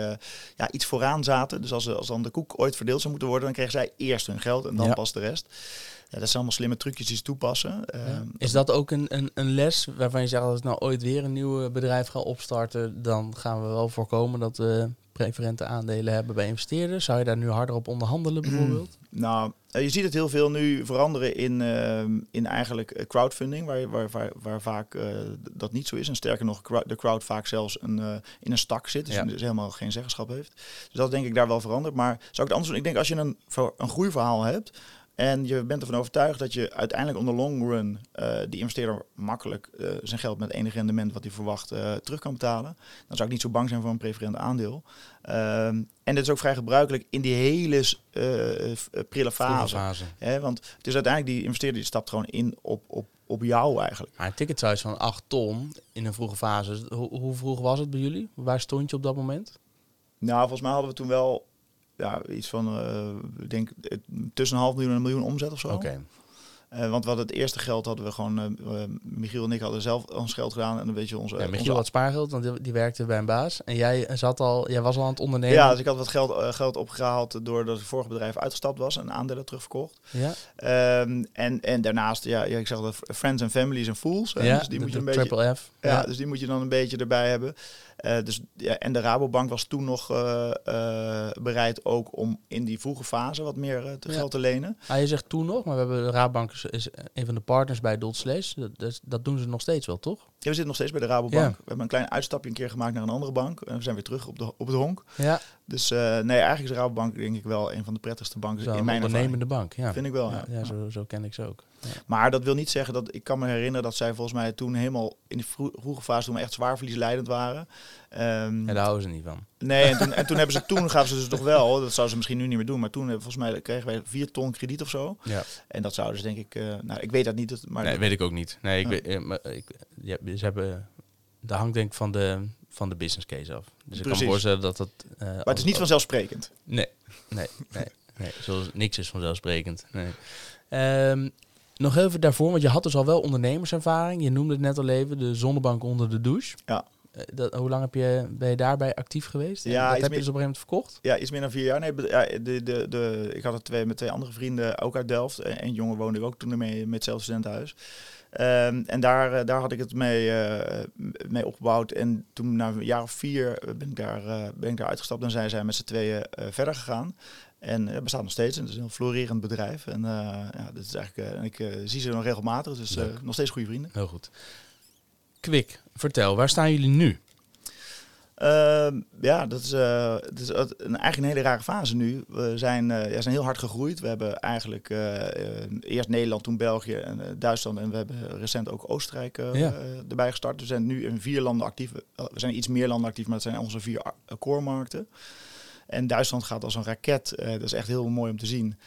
S2: ja, iets vooraan zaten. Dus als, als dan de koek ooit verdeeld zou moeten worden, dan kregen zij eerst hun geld en dan ja. pas de rest. Ja, dat zijn allemaal slimme trucjes die ze toepassen.
S1: Ja. Is dat ook een, een, een, les waarvan je zegt, als ik nou ooit weer een nieuw bedrijf ga opstarten, dan gaan we wel voorkomen dat we preferente aandelen hebben bij investeerders? Zou je daar nu harder op onderhandelen bijvoorbeeld?
S2: Nou, je ziet het heel veel nu veranderen in, uh, in eigenlijk crowdfunding, waar, waar, waar, waar vaak uh, dat niet zo is. En sterker nog, de crowd vaak zelfs een, uh, in een stak zit, dus, ja. dus helemaal geen zeggenschap heeft. Dus dat denk ik daar wel veranderd. Maar zou ik het anders doen? Ik denk als je een, een groeiverhaal hebt, en je bent ervan overtuigd dat je uiteindelijk on the long run uh, die investeerder makkelijk uh, zijn geld met enig rendement wat hij verwacht uh, terug kan betalen. Dan zou ik niet zo bang zijn voor een preferent aandeel. en dit is ook vrij gebruikelijk in die hele prille fase.
S1: fase.
S2: Hè, want het is uiteindelijk die investeerder die stapt gewoon in op, op, op jou eigenlijk.
S1: Maar een ticket van 8 ton in een vroege fase. Hoe, hoe vroeg was het bij jullie? Waar stond je op dat moment?
S2: Nou, volgens mij hadden we toen wel ja, iets van, uh, ik denk tussen een half miljoen en een miljoen omzet of zo.
S1: Oké. Okay.
S2: Uh, want wat het eerste geld hadden we gewoon, uh, Michiel en ik hadden zelf ons geld gedaan en een beetje onze.
S1: Ja, Michiel onze... had spaargeld, want die, die, werkte bij een baas. En jij zat al, jij was al aan het ondernemen.
S2: Ja, dus ik had wat geld, uh, geld opgehaald doordat het vorige bedrijf uitgestapt was en aandelen terugverkocht.
S1: Ja.
S2: Um, en, en daarnaast, ja, ja ik zeg dat friends and families and fools.
S1: Ja,
S2: dus die
S1: de,
S2: moet je een
S1: beetje.
S2: Triple
S1: F.
S2: Ja, ja, dus die moet je dan een beetje erbij hebben. Uh, dus, ja, en de Rabobank was toen nog uh, uh, bereid ook om in die vroege fase wat meer te ja. geld te lenen.
S1: Ah, je zegt toen nog, maar we hebben de Rabobank is een van de partners bij Dotslash. Dat, dat, dat, doen ze nog steeds wel, toch?
S2: Ja, we zitten nog steeds bij de Rabobank. We hebben een klein uitstapje een keer gemaakt naar een andere bank. En we zijn weer terug op, de, op het honk.
S1: Ja.
S2: Dus eh, nee, eigenlijk is Rabobank denk ik wel een van de prettigste banken
S1: Zo,
S2: in mijn
S1: ondernemende bank. Ja,
S2: Vind ik wel,
S1: Ja,
S2: ja.
S1: ja, zo, zo ken ik ze ook.
S2: Maar dat wil niet zeggen dat ik kan me herinneren dat zij volgens mij toen helemaal in de vro- vroege fase toen we echt zwaar verliesleidend waren. Ehm,
S1: Ja, daar houden ze niet van.
S2: Nee, en toen, en toen hebben ze toen gaven ze dus nog wel, dat zouden ze misschien nu niet meer doen, maar toen eh, volgens mij kregen wij 4 ton krediet of zo.
S1: Ja.
S2: En dat zouden ze denk ik, eh, nou ik weet dat niet, maar
S1: nee, weet ik ook niet. Nee, ik weet, maar ik, ja, ze hebben, dat hangt denk ik van de, van de business case af. Dus ik kan voorstellen dat dat... eh,
S2: maar het is niet vanzelfsprekend.
S1: Nee, nee, nee. nee zoals, niks is vanzelfsprekend. Nee. Ehm, nog even daarvoor, want je had dus al wel ondernemerservaring. Je noemde het net al even, de zonnebank onder de douche.
S2: Ja.
S1: Eh, dat, hoe lang heb je, ben je daarbij actief geweest? En
S2: Ja,
S1: dat heb je
S2: meer-
S1: dus op een gegeven moment verkocht?
S2: Ja, iets meer dan vier jaar. Nee, ja, de, de, de, ik had het twee, met twee andere vrienden, ook uit Delft. En een jongen woonde ook toen mee met hetzelfde studentenhuis. Ehm, en daar, eh, daar had ik het mee, eh, mee opgebouwd. En toen na een jaar of vier eh, ben ik daar, ben ik daar uitgestapt. En zijn zij met z'n tweeën verder gegaan. En het bestaat nog steeds. En het is een heel florerend bedrijf. En ja, dat is eigenlijk, en ik zie ze nog regelmatig. Dus nog steeds goede vrienden.
S1: Heel goed. Kwik, vertel, waar staan jullie nu?
S2: Ehm, ja, dat is, eh, het is een, eigenlijk een hele rare fase nu. We zijn, eh, ja, zijn heel hard gegroeid. We hebben eigenlijk eh, eerst Nederland, toen België en Duitsland. En we hebben recent ook Oostenrijk
S1: Ja.
S2: erbij gestart. We zijn nu in vier landen actief. We zijn iets meer landen actief, maar het zijn onze vier core markten. En Duitsland gaat als een raket. Dat is echt heel mooi om te zien.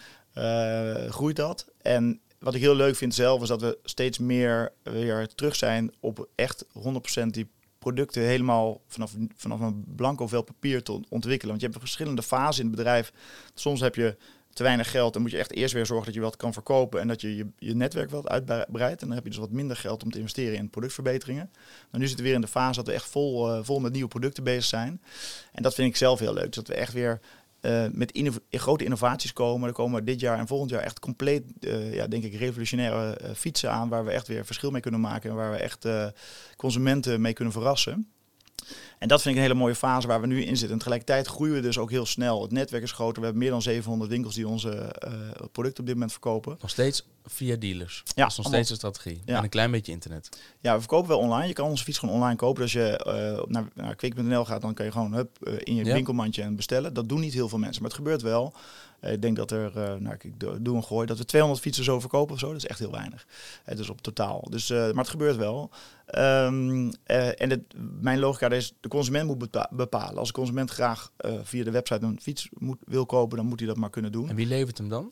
S2: Groeit dat. En wat ik heel leuk vind zelf is dat we steeds meer weer terug zijn op echt 100% die producten helemaal vanaf, vanaf een blanco vel papier te ont- ontwikkelen. Want je hebt verschillende fasen in het bedrijf. Soms heb je te weinig geld, dan moet je echt eerst weer zorgen dat je wat kan verkopen en dat je je, je netwerk wat uitbreidt. En dan heb je dus wat minder geld om te investeren in productverbeteringen. Maar nu zitten we weer in de fase dat we echt vol, eh, vol met nieuwe producten bezig zijn. En dat vind ik zelf heel leuk. Dus dat we echt weer eh, met grote innovaties komen. Er komen dit jaar en volgend jaar echt compleet, eh, ja, denk ik, revolutionaire eh, fietsen aan. Waar we echt weer verschil mee kunnen maken. En waar we echt consumenten mee kunnen verrassen. En dat vind ik een hele mooie fase waar we nu in zitten. En tegelijkertijd groeien we dus ook heel snel. Het netwerk is groter. We hebben meer dan 700 winkels die onze eh, producten op dit moment verkopen.
S1: Nog steeds via dealers.
S2: Ja,
S1: dat is nog steeds een strategie.
S2: Ja.
S1: En een klein beetje internet.
S2: Ja, we verkopen wel online. Je kan onze fiets gewoon online kopen. Dus als je eh, naar, naar kwik.nl gaat, dan kan je gewoon hup, eh, in je
S1: Ja.
S2: winkelmandje en bestellen. Dat doen niet heel veel mensen, maar het gebeurt wel. Eh, ik denk dat er, eh, nou ik doe een gooi, dat we 200 fietsen zo verkopen of zo. Dat is echt heel weinig. Het is op totaal. Dus, eh, maar het gebeurt wel. Ehm, eh, en het, mijn logica is, de consument moet bepa- bepalen. Als de consument graag eh, via de website een fiets moet, wil kopen, dan moet hij dat maar kunnen doen.
S1: En wie levert hem dan?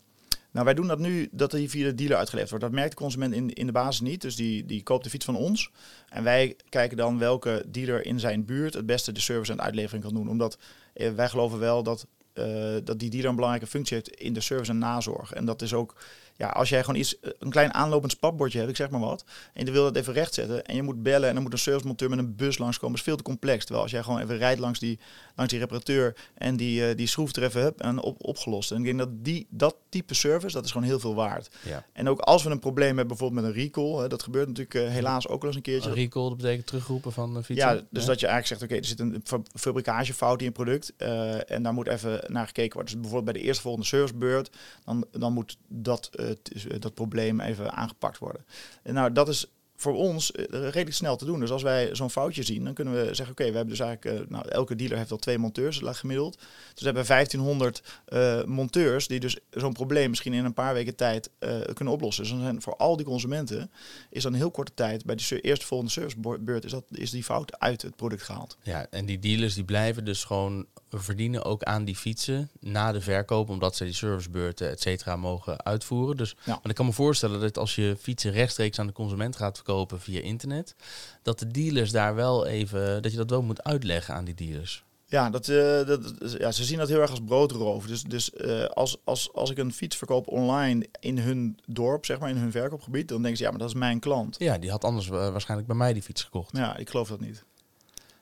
S2: Nou, wij doen dat nu dat hij via de dealer uitgeleverd wordt. Dat merkt de consument in, in de basis niet. Dus die, die koopt de fiets van ons. En wij kijken dan welke dealer in zijn buurt het beste de service en de uitlevering kan doen. Omdat eh, wij geloven wel dat, eh, dat die dealer een belangrijke functie heeft in de service en nazorg. En dat is ook, ja, als jij gewoon iets, een klein aanlopend spatbordje hebt, ik zeg maar wat. En je wil dat even rechtzetten. En je moet bellen en dan moet een servicemonteur met een bus langskomen. is veel te complex. Terwijl als jij gewoon even rijdt langs die, langs die reparateur en die, eh, die schroeft er even en op, opgelost. En ik denk dat die, dat type service, dat is gewoon heel veel waard.
S1: Ja.
S2: En ook als we een probleem hebben, bijvoorbeeld met een recall, hè, dat gebeurt natuurlijk eh, helaas ook wel eens een keertje.
S1: Een recall, dat betekent terugroepen van de fietsen.
S2: Ja, dus dat je eigenlijk zegt, oké, er zit een fa- fabrikagefout in een product eh, en daar moet even naar gekeken worden. Dus bijvoorbeeld bij de eerste volgende servicebeurt, dan, dan moet dat, eh, dat probleem even aangepakt worden. En nou, dat is voor ons eh, redelijk snel te doen. Dus als wij zo'n foutje zien, dan kunnen we zeggen, oké, we hebben dus eigenlijk, eh, nou, elke dealer heeft al twee monteurs la- gemiddeld. Dus we hebben 1500 eh, monteurs die dus zo'n probleem misschien in een paar weken tijd kunnen oplossen. Dus dan zijn voor al die consumenten is dan heel korte tijd bij de eerste volgende servicebeurt is, dat, is die fout uit het product gehaald.
S1: Ja, en die dealers die blijven dus gewoon verdienen ook aan die fietsen na de verkoop, omdat ze die servicebeurten, et cetera, mogen uitvoeren. Dus
S2: Ja.
S1: want ik kan me voorstellen dat als je fietsen rechtstreeks aan de consument gaat verkopen via internet, dat de dealers daar wel even, dat je dat wel moet uitleggen aan die dealers.
S2: Ja, dat, eh, dat, ja, ze zien dat heel erg als broodroof. Dus, dus eh, als, als, als ik een fiets verkoop online in hun dorp, zeg maar, in hun verkoopgebied, dan denken ze, ja, maar dat is mijn klant.
S1: Ja, die had anders eh, waarschijnlijk bij mij die fiets gekocht.
S2: Ja, ik geloof dat niet.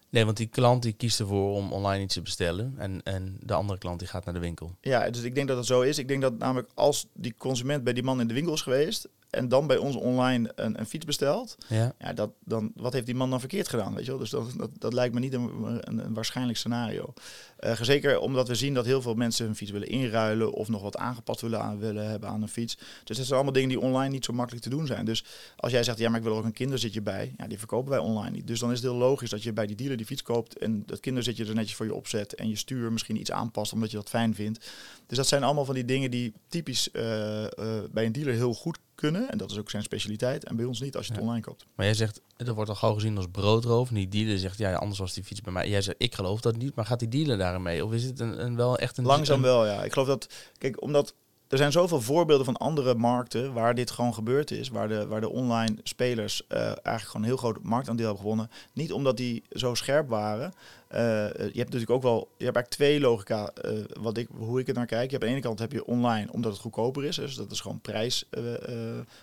S1: Nee, want die klant die kiest ervoor om online iets te bestellen en, en de andere klant die gaat naar de winkel.
S2: Ja, dus ik denk dat dat zo is. Ik denk dat namelijk als die consument bij die man in de winkel is geweest en dan bij ons online een, een fiets bestelt,
S1: Ja.
S2: ja, dat, dan, wat heeft die man dan verkeerd gedaan? Weet je wel? Dus dat, dat, dat lijkt me niet een, een, een waarschijnlijk scenario. Eh, zeker omdat we zien dat heel veel mensen hun fiets willen inruilen of nog wat aangepast willen, aan, willen hebben aan een fiets. Dus dat zijn allemaal dingen die online niet zo makkelijk te doen zijn. Dus als jij zegt, ja, maar ik wil ook een kinderzitje bij, ja, die verkopen wij online niet. Dus dan is het heel logisch dat je bij die dealer die fiets koopt en dat kinderzitje er netjes voor je opzet en je stuur misschien iets aanpast omdat je dat fijn vindt. Dus dat zijn allemaal van die dingen die typisch eh, eh, bij een dealer heel goed kunnen. En dat is ook zijn specialiteit. En bij ons niet als je het
S1: Ja.
S2: online koopt.
S1: Maar jij zegt, dat wordt al gauw gezien als broodroof. En die dealer zegt, ja, anders was die fiets bij mij. Jij zegt, ik geloof dat niet. Maar gaat die dealer daarin mee? Of is het een, een wel echt een...
S2: Langzaam wel, ja. Ik geloof dat, kijk, omdat er zijn zoveel voorbeelden van andere markten waar dit gewoon gebeurd is. Waar de, waar de online spelers eh, eigenlijk gewoon een heel groot marktaandeel hebben gewonnen. Niet omdat die zo scherp waren. Eh, je hebt natuurlijk ook wel, je hebt eigenlijk twee logica, eh, wat ik, hoe ik het naar kijk. Je hebt aan de ene kant heb je online omdat het goedkoper is. Dus dat is gewoon prijs,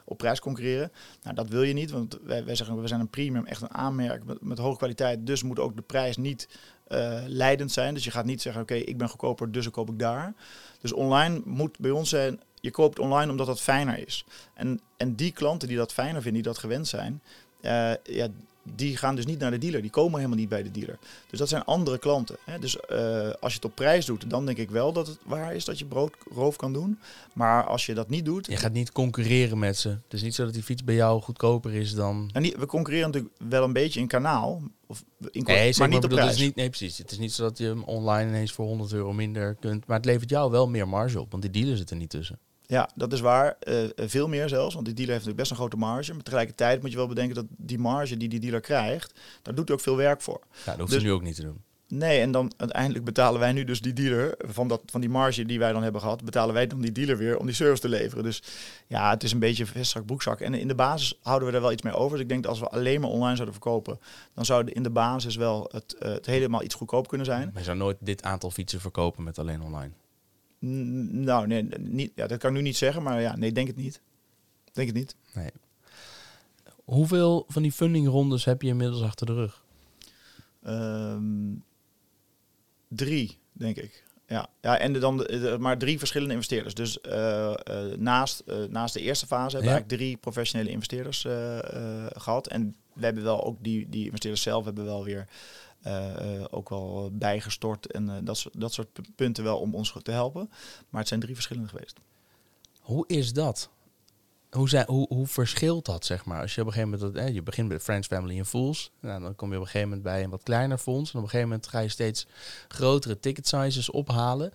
S2: op prijs concurreren. Nou, dat wil je niet, want wij, wij zeggen we zijn een premium, echt een aanmerk met hoge kwaliteit. Dus moet ook de prijs niet eh, leidend zijn. Dus je gaat niet zeggen, oké, ik ben goedkoper, dus dan koop ik daar. Dus online moet bij ons zijn, je koopt online omdat dat fijner is. En, en die klanten die dat fijner vinden, die dat gewend zijn, eh, ja, die gaan dus niet naar de dealer. Die komen helemaal niet bij de dealer. Dus dat zijn andere klanten. Hè. Dus eh, als je het op prijs doet, dan denk ik wel dat het waar is dat je broodroof kan doen. Maar als je dat niet doet,
S1: Je gaat niet concurreren met ze. Het is niet zo dat die fiets bij jou goedkoper is dan...
S2: en niet, we concurreren natuurlijk wel een beetje in kanaal, of in,
S1: Nee,
S2: maar niet op prijs.
S1: is niet, nee, precies. Het is niet zo dat je hem online ineens voor 100 euro minder kunt. Maar het levert jou wel meer marge op, want die dealer zit er niet tussen.
S2: Ja, dat is waar. Eh, eh, veel meer zelfs. Want die dealer heeft natuurlijk best een grote marge. Maar tegelijkertijd moet je wel bedenken dat die marge die die dealer krijgt, daar doet hij ook veel werk voor.
S1: Ja, dat hoeft
S2: Dus-
S1: nu ook niet te doen.
S2: Nee, en dan uiteindelijk betalen wij nu dus die dealer van, dat, van die marge die wij dan hebben gehad, betalen wij dan die dealer weer om die service te leveren. Dus ja, het is een beetje vestzak broekzak. En in de basis houden we er wel iets mee over. Dus ik denk dat als we alleen maar online zouden verkopen, dan zou in de basis wel het, eh, het helemaal iets goedkoop kunnen zijn.
S1: Maar je zou nooit dit aantal fietsen verkopen met alleen online.
S2: Nou, nee, niet, ja, dat kan ik nu niet zeggen, maar ja, nee, denk het niet. Denk het niet.
S1: Nee. Hoeveel van die fundingrondes heb je inmiddels achter de rug?
S2: Ehm, drie, denk ik. Ja, ja en de- dan de, maar drie verschillende investeerders. Dus eh, eh, naast, eh, naast de eerste fase hebben we
S1: Ja.
S2: eigenlijk drie professionele investeerders eh, eh, gehad. En we hebben wel ook die, die investeerders zelf hebben wel weer ook wel bijgestort en eh, dat, soort, dat soort pu- punten wel om ons te helpen. Maar het zijn drie verschillende geweest.
S1: Hoe is dat? Hoe, zijn, hoe, hoe verschilt dat, zeg maar? Als je op een gegeven moment, dat, eh, je begint met Friends, Family en Fools. Nou, dan kom je op een gegeven moment bij een wat kleiner fonds. En op een gegeven moment ga je steeds grotere ticket sizes ophalen.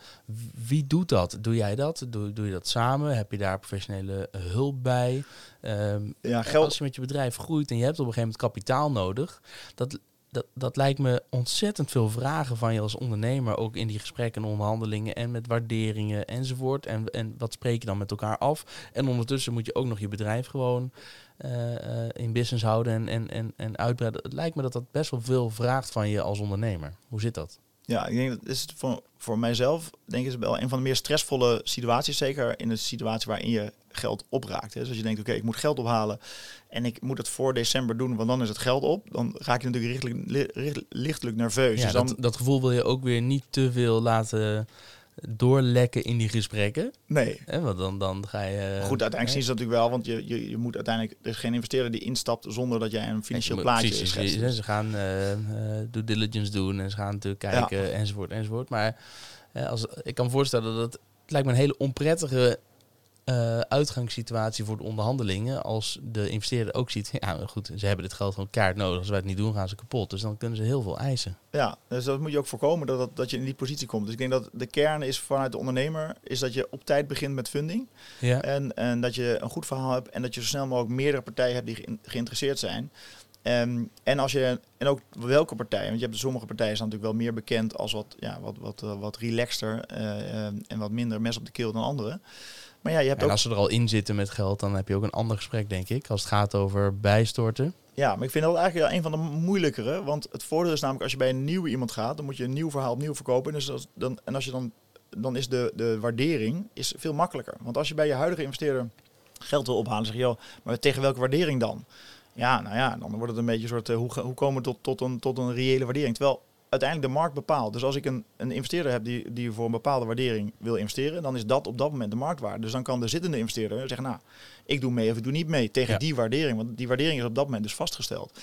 S1: Wie doet dat? Doe jij dat? Doe, doe je dat samen? Heb je daar professionele eh, hulp bij? Ehm,
S2: Ja,
S1: en Als je met je bedrijf groeit en je hebt op een gegeven moment kapitaal nodig, dat, dat, dat lijkt me ontzettend veel vragen van je als ondernemer, ook in die gesprekken en onderhandelingen en met waarderingen enzovoort. En, en wat spreek je dan met elkaar af? En ondertussen moet je ook nog je bedrijf gewoon eh, eh, in business houden en, en, en, en uitbreiden. Het lijkt me dat dat best wel veel vraagt van je als ondernemer. Hoe zit dat?
S2: Ja, ik denk dat is het voor, voor mijzelf denk ik is het wel een van de meer stressvolle situaties. Zeker in een situatie waarin je geld opraakt. Hè. Dus als je denkt, oké, ik moet geld ophalen en ik moet het voor december doen, want dan is het geld op. Dan raak je natuurlijk richtelijk, li- richt- lichtelijk nerveus.
S1: Ja,
S2: dus dan,
S1: dat, dat gevoel wil je ook weer niet te veel laten doorlekken in die gesprekken.
S2: nee.
S1: Hè? Want dan, dan ga je...
S2: Maar goed, uiteindelijk zien ze dat natuurlijk wel, want je, je, je moet uiteindelijk, er is geen investeerder die instapt zonder dat jij een financieel
S1: je-
S2: plaatje
S1: precies,
S2: schetst.
S1: Ze gaan eh, due diligence doen en ze gaan natuurlijk kijken enzovoort enzovoort. Maar eh, als, ik kan me voorstellen dat het, het lijkt me een hele onprettige eh, uitgangssituatie voor de onderhandelingen. Als de investeerder ook ziet, ja goed, ze hebben dit geld gewoon kaart nodig. Als wij het niet doen, gaan ze kapot. Dus dan kunnen ze heel veel eisen.
S2: Ja, dus dat moet je ook voorkomen dat, dat, dat je in die positie komt. Dus ik denk dat de kern is vanuit de ondernemer, is dat je op tijd begint met funding.
S1: Ja.
S2: En, en dat je een goed verhaal hebt en dat je zo snel mogelijk meerdere partijen hebt die geïn- geïnteresseerd zijn. Ehm, en, als je, en ook welke partij, want je hebt sommige partijen zijn natuurlijk wel meer bekend als wat, ja, wat, wat, eh, wat relaxter eh, ehm, en wat minder mes op de keel dan anderen. Maar ja, je hebt
S1: En
S2: ook,
S1: als ze er al in zitten met geld, dan heb je ook een ander gesprek, denk ik. Als het gaat over bijstorten.
S2: ja, maar ik vind dat eigenlijk wel een van de moeilijkere. Want het voordeel is namelijk als je bij een nieuwe iemand gaat, dan moet je een nieuw verhaal opnieuw verkopen. Dus als, dan, en als je dan, dan is de, de waardering is veel makkelijker. Want als je bij je huidige investeerder geld wil ophalen, zeg je, joh, maar tegen welke waardering dan? Ja, nou ja, dan wordt het een beetje een soort, eh, hoe, hoe komen we tot, tot, een, tot een reële waardering? Terwijl uiteindelijk de markt bepaalt. Dus als ik een, een investeerder heb die, die voor een bepaalde waardering wil investeren, dan is dat op dat moment de marktwaarde. Dus dan kan de zittende investeerder zeggen, nou, ik doe mee of ik doe niet mee tegen
S1: Ja.
S2: die waardering. Want die waardering is op dat moment dus vastgesteld.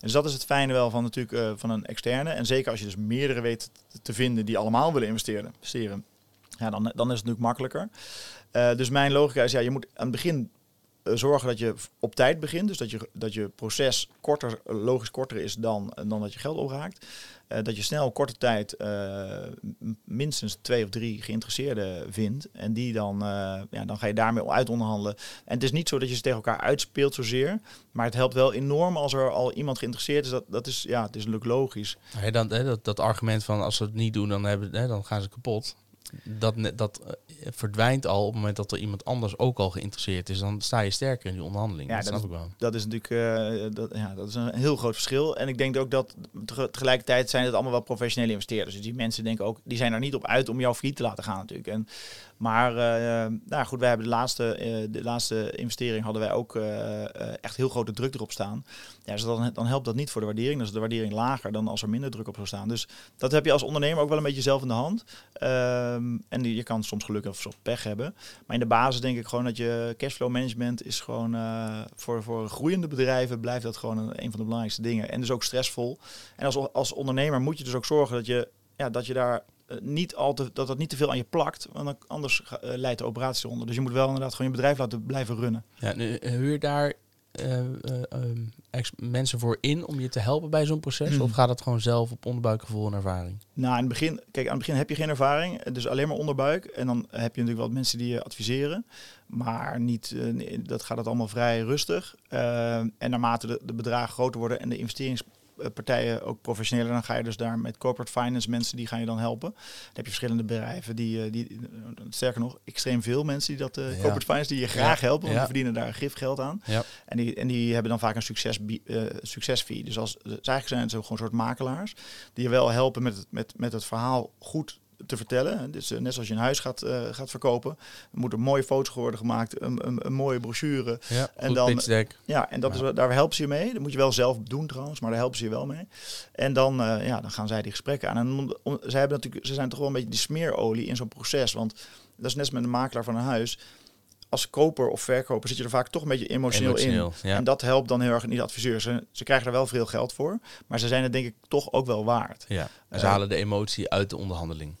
S2: Dus dat is het fijne wel van natuurlijk eh, van een externe. En zeker als je dus meerdere weet te vinden die allemaal willen investeren, investeren ja, dan, dan is het natuurlijk makkelijker. Eh, dus mijn logica is, ja, je moet aan het begin zorgen dat je op tijd begint. Dus dat je, dat je proces korter, eh, logisch korter is dan, dan dat je geld opraakt. Eh, dat je snel korte tijd eh, minstens twee of drie geïnteresseerden vindt. En die dan, eh, ja, dan ga je daarmee uit onderhandelen. En het is niet zo dat je ze tegen elkaar uitspeelt zozeer. Maar het helpt wel enorm als er al iemand geïnteresseerd is. Dat, dat is, ja, het is logisch.
S1: Hè, dan, hè, dat, dat argument van als ze het niet doen, dan, hebben, hè, dan gaan ze kapot. Dat, dat eh, verdwijnt al op het moment dat er iemand anders ook al geïnteresseerd is. Dan sta je sterker in die onderhandeling.
S2: Ja,
S1: dat
S2: dat
S1: snap ik wel.
S2: Dat is natuurlijk eh, dat, ja, dat is een heel groot verschil. En ik denk ook dat tege- tegelijkertijd zijn het allemaal wel professionele investeerders. Dus die mensen denken ook, die zijn er niet op uit om jou failliet te laten gaan natuurlijk. En, maar eh, nou goed, wij hebben de laatste, eh, de laatste investering hadden wij ook eh, echt heel grote druk erop staan. Ja, dus dan, dan helpt dat niet voor de waardering. Dan is de waardering lager dan als er minder druk op zou staan. Dus dat heb je als ondernemer ook wel een beetje zelf in de hand. Ehm, en je kan soms geluk of soms pech hebben. Maar in de basis denk ik gewoon dat je cashflow management is gewoon voor, voor groeiende bedrijven blijft dat gewoon een, van de belangrijkste dingen. En dus ook stressvol. En als, als ondernemer moet je dus ook zorgen dat je, ja, dat je daar niet al te, dat dat niet te veel aan je plakt. Want anders eh, leidt de operatie onder. Dus je moet wel inderdaad gewoon je bedrijf laten blijven runnen.
S1: Ja, nu, eh, huur daar eh, eh, ehm, mensen voor in om je te helpen bij zo'n proces?
S2: Hmm.
S1: Of gaat het gewoon zelf op onderbuikgevoel en ervaring?
S2: Nou, in het begin, kijk, aan het begin heb je geen ervaring, dus alleen maar onderbuik. En dan heb je natuurlijk wat mensen die je adviseren, maar niet, eh, nee, dat gaat het allemaal vrij rustig. Eh, en naarmate de, de bedragen groter worden en de investeringspartijen ook professioneler, dan ga je dus daar met corporate finance mensen die gaan je dan helpen. Dan heb je verschillende bedrijven die, eh, die eh, sterker nog, extreem veel mensen die dat eh,
S1: Ja.
S2: corporate finance die je graag helpen, want
S1: ja.
S2: die verdienen daar gifgeld aan.
S1: Ja.
S2: En die, en die hebben dan vaak een succes, eh succesfee. Dus als, dus eigenlijk zijn het zo gewoon een soort makelaars die je wel helpen met het, met, met het verhaal goed te vertellen. Dus net zoals je een huis gaat, eh, gaat verkopen, er moeten mooie foto's worden gemaakt, een, een, een mooie brochure.
S1: Ja,
S2: En dan-. Ja, en dat
S1: Ja.
S2: is, daar helpen ze je mee. Dat moet je wel zelf doen trouwens, maar daar helpen ze je wel mee. En dan, eh, ja, dan gaan zij die gesprekken aan. En om, om- zij hebben natuurlijk, ze zijn toch wel een beetje die smeerolie in zo'n proces. Want dat is net als met een makelaar van een huis. Als koper of verkoper zit je er vaak toch een beetje emotioneel, in.
S1: Ja.
S2: En dat helpt dan heel erg niet de adviseurs. Ze, ze krijgen er wel veel geld voor, maar ze zijn het denk ik toch ook wel waard.
S1: Ja, en ze halen de emotie uit de onderhandeling.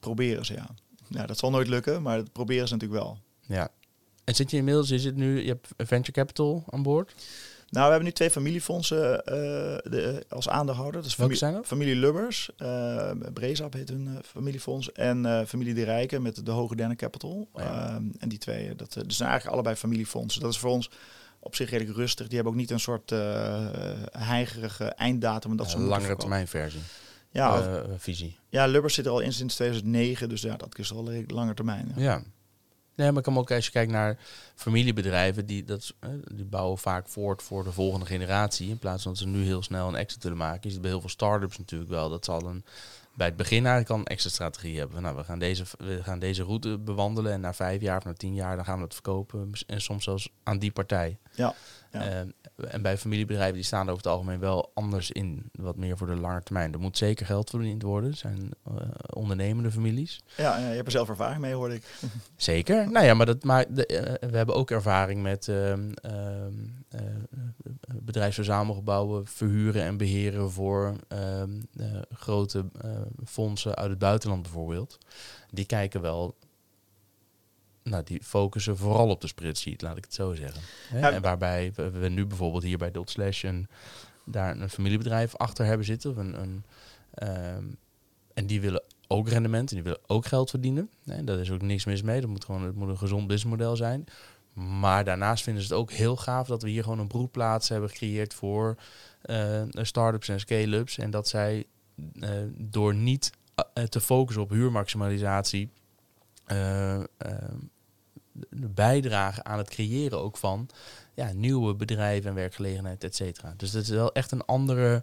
S2: Proberen ze, ja. Ja, dat zal nooit lukken, maar dat proberen ze natuurlijk wel.
S1: Ja. En zit je inmiddels, je zit nu, je hebt venture capital aan boord.
S2: Nou, we hebben nu twee familiefondsen eh, de, als aandeelhouder.
S1: Welke
S2: familie,
S1: zijn dat?
S2: familie Lubbers, eh Brezap heet hun eh, familiefonds. En eh, familie De Rijken met de Hoge Denne Capital.
S1: Oh ja.
S2: Ehm, en die twee, dat eh, dus zijn eigenlijk allebei familiefondsen. Dat is voor ons op zich redelijk rustig. Die hebben ook niet een soort eh heigerige einddatum. en Dat
S1: Ja, een langere termijn versie.
S2: Ja,
S1: Eh, visie.
S2: ja, Lubbers zit er al in sinds 2009. Dus ja, dat is al lange termijn. ja.
S1: Ja. Nee, maar ik kan ook als je kijkt naar familiebedrijven, die, dat, is, eh, die bouwen vaak voort voor de volgende generatie. In plaats van dat ze nu heel snel een exit willen maken. Je ziet bij heel veel start-ups natuurlijk wel. Dat zal een, bij het begin eigenlijk al een exit strategie hebben. Van, Nou, we gaan, deze, we gaan deze route bewandelen en na vijf jaar of na tien jaar dan gaan we dat verkopen. En soms zelfs aan die partij.
S2: Ja, ja.
S1: Eh, en bij familiebedrijven die staan er over het algemeen wel anders in. Wat meer voor de lange termijn. Er moet zeker geld verdiend worden. Het zijn eh, ondernemende families.
S2: Ja, ja, je hebt er zelf ervaring mee, hoorde ik.
S1: Zeker. Nou ja, maar dat maakt. De, eh, we hebben ook ervaring met ehm, ehm, eh, bedrijfsverzamelgebouwen verhuren en beheren voor ehm, eh, grote eh, fondsen uit het buitenland bijvoorbeeld. Die kijken wel. Nou, die focussen vooral op de spreadsheet, laat ik het zo zeggen.
S2: Ja.
S1: En waarbij we, we nu bijvoorbeeld hier bij Dot Slash een, daar een familiebedrijf achter hebben zitten. Of een, een, ehm, en die willen ook rendement en die willen ook geld verdienen. Nee, daar is ook niks mis mee. Dat moet gewoon het moet een gezond businessmodel zijn. Maar daarnaast vinden ze het ook heel gaaf dat we hier gewoon een broedplaats hebben gecreëerd voor eh, start-ups en scale-ups. En dat zij eh, door niet eh, te focussen op huurmaximalisatie eh, eh, bijdragen aan het creëren ook van ja, nieuwe bedrijven en werkgelegenheid, et cetera. Dus dat is wel echt een andere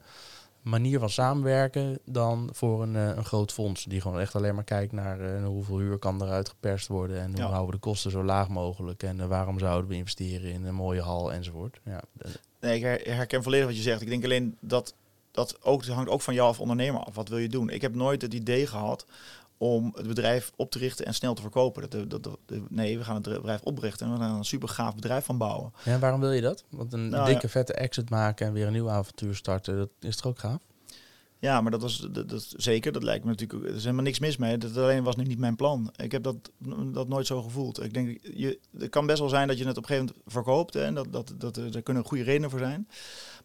S1: manier van samenwerken dan voor een, eh, een groot fonds. Die gewoon echt alleen maar kijkt naar eh, hoeveel huur kan eruit geperst worden en hoe
S2: Ja.
S1: houden we de kosten zo laag mogelijk en eh, waarom zouden we investeren in een mooie hal enzovoort. Ja,
S2: Nee, ik her- herken volledig wat je zegt. Ik denk alleen dat dat ook, dat hangt ook van jou als ondernemer af. Wat wil je doen? Ik heb nooit het idee gehad om het bedrijf op te richten en snel te verkopen. Dat, dat, dat, nee, we gaan het bedrijf oprichten en we gaan een super gaaf bedrijf van bouwen.
S1: Ja, waarom wil je dat? Want een
S2: Nou,
S1: dikke vette exit maken en weer een nieuw avontuur starten, dat is toch ook gaaf?
S2: Ja, maar dat was dat, dat, zeker. Dat lijkt me natuurlijk. Er is helemaal niks mis mee. Dat alleen was nu niet mijn plan. Ik heb dat, dat nooit zo gevoeld. Ik denk, je, het kan best wel zijn dat je het op een gegeven moment verkoopt. Hè, en dat, dat, dat, er- kunnen goede redenen voor zijn.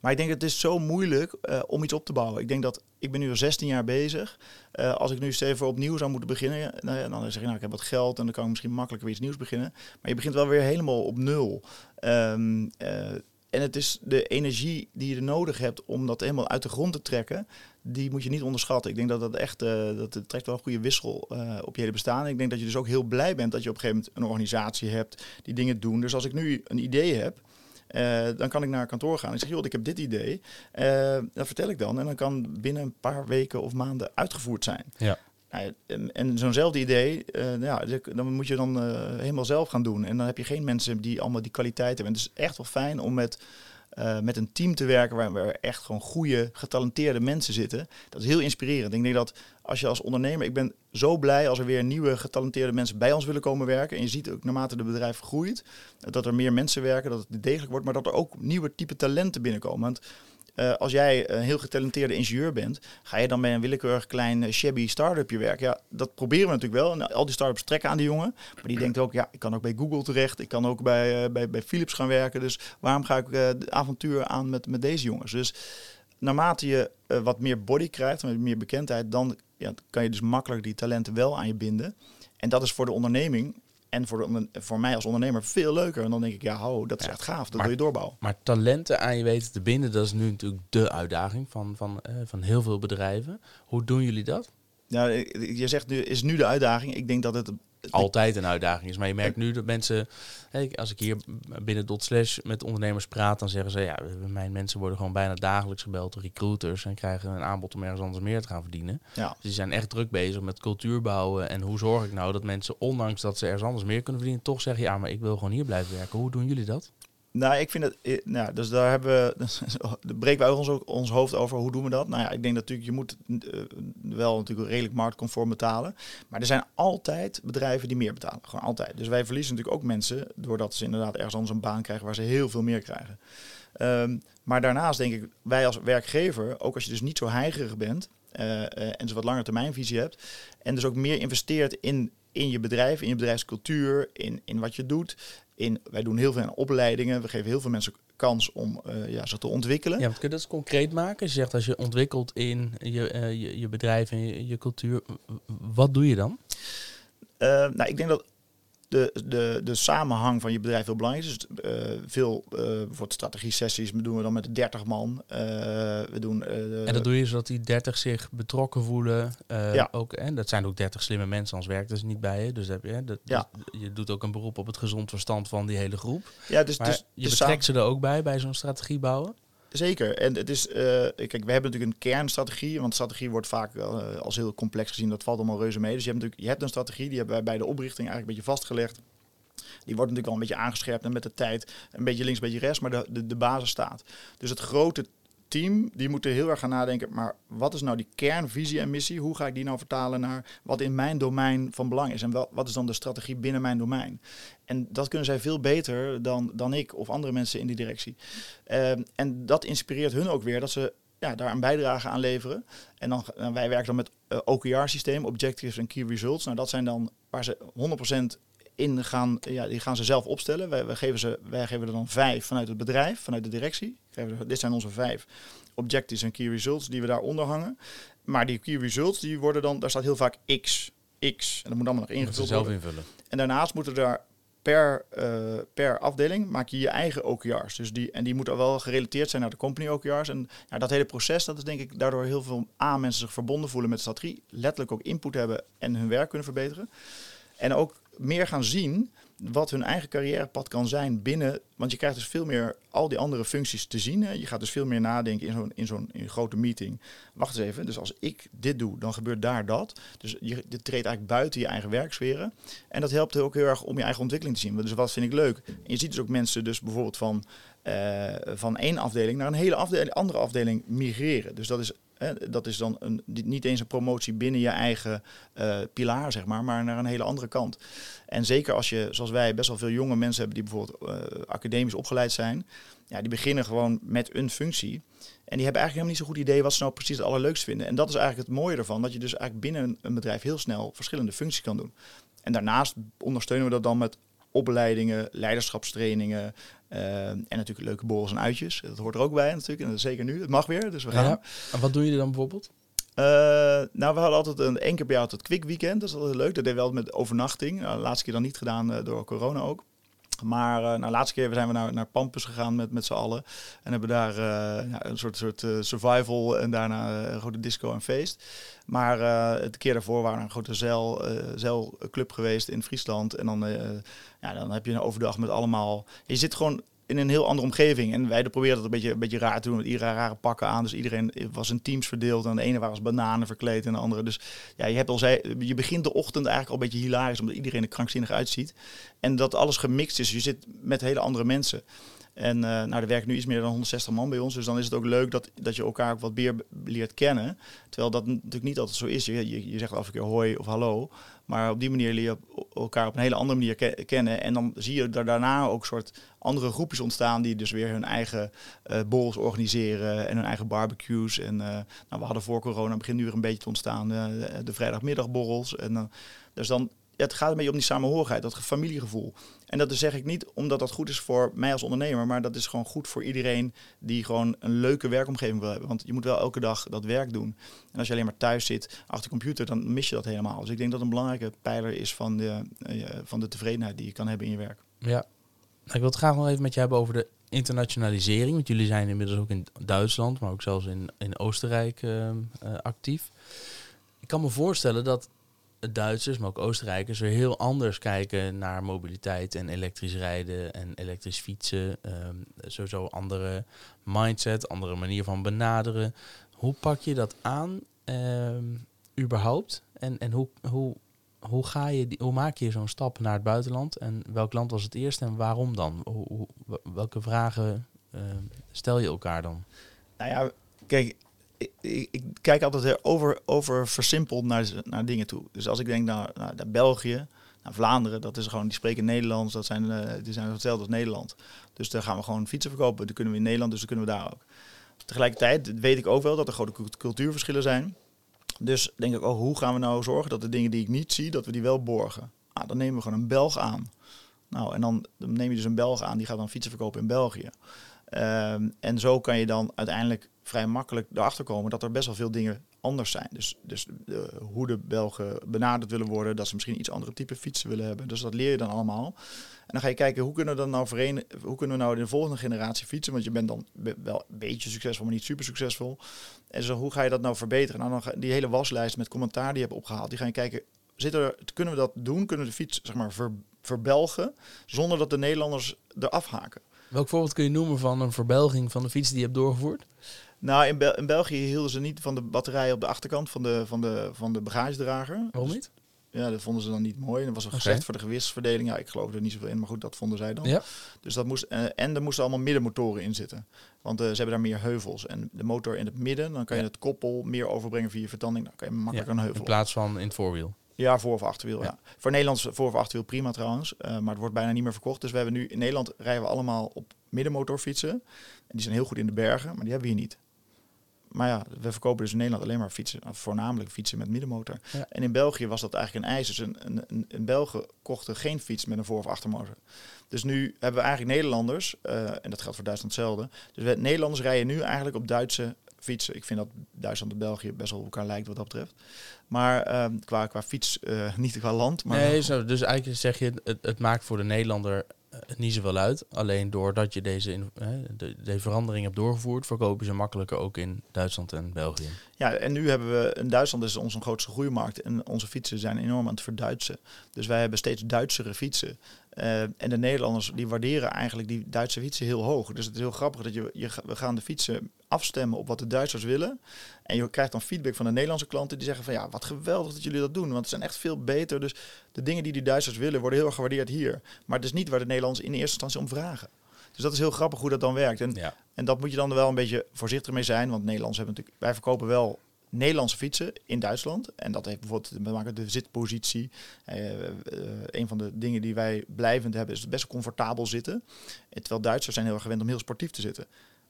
S2: Maar ik denk, het is zo moeilijk eh, om iets op te bouwen. Ik denk dat ik ben nu al 16 jaar bezig. Eh, als ik nu steeds voor opnieuw zou moeten beginnen, ja, nou ja, dan zeg je, nou, ik heb wat geld en dan kan ik misschien makkelijker weer iets nieuws beginnen. Maar je begint wel weer helemaal op nul. Ehm, eh, en het is de energie die je nodig hebt om dat helemaal uit de grond te trekken, die moet je niet onderschatten. Ik denk dat dat echt, eh, dat het trekt wel een goede wissel eh, op je hele bestaan. Ik denk dat je dus ook heel blij bent dat je op een gegeven moment een organisatie hebt die dingen doen. Dus als ik nu een idee heb, eh, dan kan ik naar kantoor gaan. Ik zeg, joh, ik heb dit idee. Eh, dat vertel ik dan. En dan kan binnen een paar weken of maanden uitgevoerd zijn.
S1: Ja.
S2: Nou en en zo'nzelfde idee, eh, ja, dan moet je dan helemaal zelf gaan doen. En dan heb je geen mensen die allemaal die kwaliteit hebben. En het is echt wel fijn om met, eh, met een team te werken waar, waar echt gewoon goede, getalenteerde mensen zitten. Dat is heel inspirerend. Ik denk dat als je als ondernemer, ik ben zo blij als er weer nieuwe getalenteerde mensen bij ons willen komen werken. En je ziet ook naarmate de bedrijf groeit, dat er meer mensen werken, dat het degelijk wordt, maar dat er ook nieuwe type talenten binnenkomen. Want eh, als jij een heel getalenteerde ingenieur bent, ga je dan bij een willekeurig klein eh, shabby start-upje werken? Ja, dat proberen we natuurlijk wel. En al die start-ups trekken aan die jongen. Maar die denkt ook, ja, ik kan ook bij Google terecht. Ik kan ook bij, eh, bij, bij Philips gaan werken. Dus waarom ga ik eh de avontuur aan met, met deze jongens? Dus naarmate je wat meer body krijgt, wat meer bekendheid, dan ja, kan je dus makkelijk die talenten wel aan je binden. En dat is voor de onderneming en voor, de, voor mij als ondernemer veel leuker. En dan denk ik, ja, ho, dat is
S1: Ja,
S2: echt gaaf. Dat
S1: maar-
S2: wil je doorbouwen.
S1: Maar talenten aan je weten te binden, dat is nu natuurlijk de uitdaging van, van, eh, van heel veel bedrijven. Hoe doen jullie dat?
S2: Nou, je zegt nu, is nu de uitdaging. Ik denk dat het
S1: Altijd een uitdaging is. Maar je merkt nu dat mensen, als ik hier binnen Dot Slash met ondernemers praat, dan zeggen ze, ja, mijn mensen worden gewoon bijna dagelijks gebeld door recruiters en krijgen een aanbod om ergens anders meer te gaan verdienen.
S2: Ja.
S1: Dus die zijn echt druk bezig met cultuur bouwen. En hoe zorg ik nou dat mensen, ondanks dat ze ergens anders meer kunnen verdienen, toch zeggen, ja, maar ik wil gewoon hier blijven werken. Hoe doen jullie dat?
S2: Nou, ik vind het. eh, Nou, dus daar hebben we. Daar breken ook ons, ook ons hoofd over. Hoe doen we dat? Nou ja, ik denk natuurlijk, je moet eh, wel natuurlijk redelijk marktconform betalen. Maar er zijn altijd bedrijven die meer betalen. Gewoon altijd. Dus wij verliezen natuurlijk ook mensen. doordat ze inderdaad ergens anders een baan krijgen waar ze heel veel meer krijgen. Ehm, maar daarnaast denk ik, wij als werkgever, ook als je dus niet zo heigerig bent. eh, en dus wat langer termijnvisie hebt. En dus ook meer investeert in, in je bedrijf, in je bedrijfscultuur, in, in wat je doet. In, wij doen heel veel aan opleidingen. We geven heel veel mensen kans om eh, ja, zich te ontwikkelen.
S1: Ja, want kun je dat eens concreet maken? Je zegt als je ontwikkelt in je, eh, je, je bedrijf en je, je cultuur, wat doe je dan?
S2: Eh, nou, ik denk dat de, de, de samenhang van je bedrijf heel belangrijk is. Dus, eh, veel bijvoorbeeld strategie-sessies doen we dan met 30 man. Eh, we doen,
S1: En dat doe je zodat die 30 zich betrokken voelen.
S2: Ja.
S1: ook, en dat zijn ook 30 slimme mensen, anders werkt dus niet bij je. Dus, heb je, dat,
S2: Ja.
S1: dus je doet ook een beroep op het gezond verstand van die hele groep.
S2: ja, dus,
S1: Maar
S2: dus
S1: je betrekt ze er ook bij, bij zo'n strategie bouwen.
S2: Zeker. En het is, eh, kijk, we hebben natuurlijk een kernstrategie, want strategie wordt vaak eh, als heel complex gezien. Dat valt allemaal reuze mee. Dus je hebt natuurlijk, je hebt een strategie, die hebben wij bij de oprichting eigenlijk een beetje vastgelegd. Die wordt natuurlijk al een beetje aangescherpt en met de tijd een beetje links, een beetje rechts, maar de, de, de basis staat. Dus het grote team, die moeten heel erg gaan nadenken, maar wat is nou die kernvisie en missie? Hoe ga ik die nou vertalen naar wat in mijn domein van belang is? En wat is dan de strategie binnen mijn domein? En dat kunnen zij veel beter dan, dan ik of andere mensen in die directie. Ehm, en dat inspireert hun ook weer dat ze ja, daar een bijdrage aan leveren. En dan, wij werken dan met eh, OKR-systeem, Objectives en Key Results. Nou, dat zijn dan waar ze 100% in gaan, ja, die gaan ze zelf opstellen. Wij, wij, geven ze, wij geven er dan vijf vanuit het bedrijf, vanuit de directie. Dit zijn onze vijf Objectives en Key Results die we daaronder hangen. Maar die Key Results, die worden dan, daar staat heel vaak X, X. En dat moet allemaal nog ingevuld
S1: zelf
S2: worden.
S1: invullen.
S2: En daarnaast moeten daar per, eh, per afdeling maak je je eigen OKR's. Dus die, en die moeten wel gerelateerd zijn naar de company OKR's. En ja, dat hele proces, dat is denk ik daardoor heel veel A, mensen zich verbonden voelen met de strategie. Letterlijk ook input hebben en hun werk kunnen verbeteren. En ook meer gaan zien wat hun eigen carrièrepad kan zijn binnen. Want je krijgt dus veel meer al die andere functies te zien. Hè. Je gaat dus veel meer nadenken in zo'n in zo'n in grote meeting. Wacht eens even, dus als ik dit doe, dan gebeurt daar dat. Dus je dit treedt eigenlijk buiten je eigen werksferen. En dat helpt ook heel erg om je eigen ontwikkeling te zien. Dus wat vind ik leuk? En je ziet dus ook mensen dus bijvoorbeeld van, uh, van één afdeling naar een hele andere afdeling migreren. Dus dat is dat is dan een, niet eens een promotie binnen je eigen uh, pilaar, zeg maar, maar naar een hele andere kant. En zeker als je, zoals wij, best wel veel jonge mensen hebben die bijvoorbeeld uh, academisch opgeleid zijn. Ja, die beginnen gewoon met een functie. En die hebben eigenlijk helemaal niet zo'n goed idee wat ze nou precies het allerleukst vinden. En dat is eigenlijk het mooie ervan, dat je dus eigenlijk binnen een bedrijf heel snel verschillende functies kan doen. En daarnaast ondersteunen we dat dan met opleidingen, leiderschapstrainingen uh, en natuurlijk leuke borrels en uitjes. Dat hoort er ook bij natuurlijk. En dat zeker nu. Het mag weer, dus we gaan. Ja.
S1: En wat doen jullie dan bijvoorbeeld?
S2: Uh, nou, we hadden altijd een één keer per jaar het quick weekend. Dat is altijd leuk. Dat deed wel met overnachting. Nou, de laatste keer dan niet gedaan uh, door corona ook. Maar uh, nou, de laatste keer zijn we naar, naar Pampus gegaan met, met z'n allen. En hebben daar uh, ja, een soort, soort uh, survival en daarna een grote disco en feest. Maar het keer daarvoor waren we een grote zeil, zeilclub geweest in Friesland. En dan, ja, dan heb je een overdag met allemaal... Je zit gewoon in een heel andere omgeving. En wij proberen dat een beetje, een beetje raar te doen met iedereen rare pakken aan. Dus iedereen was in teams verdeeld. En de ene was bananen verkleed en de andere. Dus ja, je, hebt al zei, je begint de ochtend eigenlijk al een beetje hilarisch, omdat iedereen er krankzinnig uitziet. En dat alles gemixt is. Je zit met hele andere mensen. En uh, nou, er werkt nu iets meer dan 160 man bij ons. Dus dan is het ook leuk dat, dat je elkaar ook wat meer leert kennen. Terwijl dat natuurlijk niet altijd zo is. Je, je, je zegt af en keer hoi of hallo. Maar op die manier leer je elkaar op een hele andere manier kennen. En dan zie je er daarna ook soort andere groepjes ontstaan die dus weer hun eigen uh, borrels organiseren en hun eigen barbecues. En uh, nou, we hadden voor corona begin nu weer een beetje te ontstaan uh, de vrijdagmiddagborrels. En, dus dan het gaat een beetje om die samenhorigheid, dat familiegevoel. En dat zeg ik niet omdat dat goed is voor mij als ondernemer, maar dat is gewoon goed voor iedereen die gewoon een leuke werkomgeving wil hebben. Want je moet wel elke dag dat werk doen. En als je alleen maar thuis zit achter de computer, dan mis je dat helemaal. Dus ik denk dat een belangrijke pijler is van de, uh, van de tevredenheid die je kan hebben in je werk.
S1: Ja, ik wil het graag nog even met je hebben over de internationalisering. Want jullie zijn inmiddels ook in Duitsland, maar ook zelfs in, in Oostenrijk uh, uh, actief. Ik kan me voorstellen dat Duitsers, maar ook Oostenrijkers, er heel anders kijken naar mobiliteit en elektrisch rijden en elektrisch fietsen. Um, sowieso andere mindset, andere manier van benaderen. Hoe pak je dat aan, um, überhaupt? En, en hoe, hoe, hoe, ga je die, hoe maak je zo'n stap naar het buitenland? En welk land was het eerst en waarom dan? Welke vragen uh, stel je elkaar dan?
S2: Nou ja, kijk, ik, kijk altijd over, over versimpeld naar, naar dingen toe. Dus als ik denk naar, naar, België, naar Vlaanderen, dat is gewoon, die spreken Nederlands, dat zijn, uh, die zijn hetzelfde als Nederland. Dus daar gaan we gewoon fietsen verkopen. Dat kunnen we in Nederland, dus dat kunnen we daar ook. Tegelijkertijd weet ik ook wel dat er grote cultuurverschillen zijn. Dus denk ik, oh, hoe gaan we nou zorgen dat de dingen die ik niet zie, dat we die wel borgen? Nou, dan nemen we gewoon een Belg aan. Nou, en dan, dan neem je dus een Belg aan, die gaat dan fietsen verkopen in België. Um, en zo kan je dan uiteindelijk vrij makkelijk erachter komen dat er best wel veel dingen anders zijn. Dus, dus de, hoe de Belgen benaderd willen worden, dat ze misschien iets andere type fietsen willen hebben. Dus dat leer je dan allemaal. En dan ga je kijken hoe kunnen we dan nou verenigen, hoe kunnen we nou de volgende generatie fietsen? Want je bent dan wel een beetje succesvol, maar niet super succesvol. En zo, hoe ga je dat nou verbeteren? Nou, dan ga, die hele waslijst met commentaar die je hebt opgehaald, die ga je kijken, zit er, kunnen we dat doen? Kunnen we de fiets zeg maar ver, verbelgen zonder dat de Nederlanders eraf haken?
S1: Welk voorbeeld kun je noemen van een verbelging van de fiets die je hebt doorgevoerd?
S2: Nou, in, Bel in België hielden ze niet van de batterij op de achterkant van de, van de, van de bagagedrager.
S1: Waarom niet?
S2: Ja, dat vonden ze dan niet mooi. En dat was een okay. gezegd voor de gewichtsverdeling. Ja, ik geloof er niet zoveel in, maar goed, dat vonden zij dan. Ja. Dus dat moest, uh, en er moesten allemaal middenmotoren in zitten. Want uh, ze hebben daar meer heuvels. En de motor in het midden, dan kan je het koppel meer overbrengen via vertanding. Dan kan je makkelijker ja, een heuvel.
S1: In plaats van in het voorwiel.
S2: Ja, voor- of achterwiel. Ja. ja. Voor Nederlands voor- of achterwiel prima trouwens. Uh, maar het wordt bijna niet meer verkocht. Dus we hebben nu in Nederland rijden we allemaal op middenmotorfietsen. En die zijn heel goed in de bergen, maar die hebben we hier niet. Maar ja, we verkopen dus in Nederland alleen maar fietsen, voornamelijk fietsen met middenmotor. Ja. En in België was dat eigenlijk een eis. Dus een, een, een Belgen kochten geen fiets met een voor- of achtermotor. Dus nu hebben we eigenlijk Nederlanders, uh, en dat geldt voor Duitsland hetzelfde. Dus we, Nederlanders rijden nu eigenlijk op Duitse fietsen. Ik vind dat Duitsland en België best wel op elkaar lijkt wat dat betreft. Maar uh, qua, qua fiets, uh, niet qua land. Maar
S1: nee, zo, dus eigenlijk zeg je, het, het maakt voor de Nederlander niet zoveel uit. Alleen doordat je deze, hè, de, deze verandering hebt doorgevoerd, verkopen ze makkelijker ook in Duitsland en België.
S2: Ja, en nu hebben we in Duitsland is onze grootste groeimarkt en onze fietsen zijn enorm aan het verduitsen. Dus wij hebben steeds Duitsere fietsen. Uh, en de Nederlanders die waarderen eigenlijk die Duitse fietsen heel hoog. Dus het is heel grappig dat je, je we gaan de fietsen afstemmen op wat de Duitsers willen. En je krijgt dan feedback van de Nederlandse klanten die zeggen van ja, wat geweldig dat jullie dat doen. Want het zijn echt veel beter. Dus de dingen die die Duitsers willen worden heel erg gewaardeerd hier. Maar het is niet waar de Nederlanders in eerste instantie om vragen. Dus dat is heel grappig hoe dat dan werkt. En,
S1: Ja.
S2: en dat moet je dan wel een beetje voorzichtig mee zijn. Want Nederlanders hebben natuurlijk, wij verkopen wel Nederlandse fietsen in Duitsland. En dat heeft bijvoorbeeld te maken met de zitpositie. Eh, eh, een van de dingen die wij blijvend hebben is best comfortabel zitten. En terwijl Duitsers zijn heel erg gewend om heel sportief te zitten.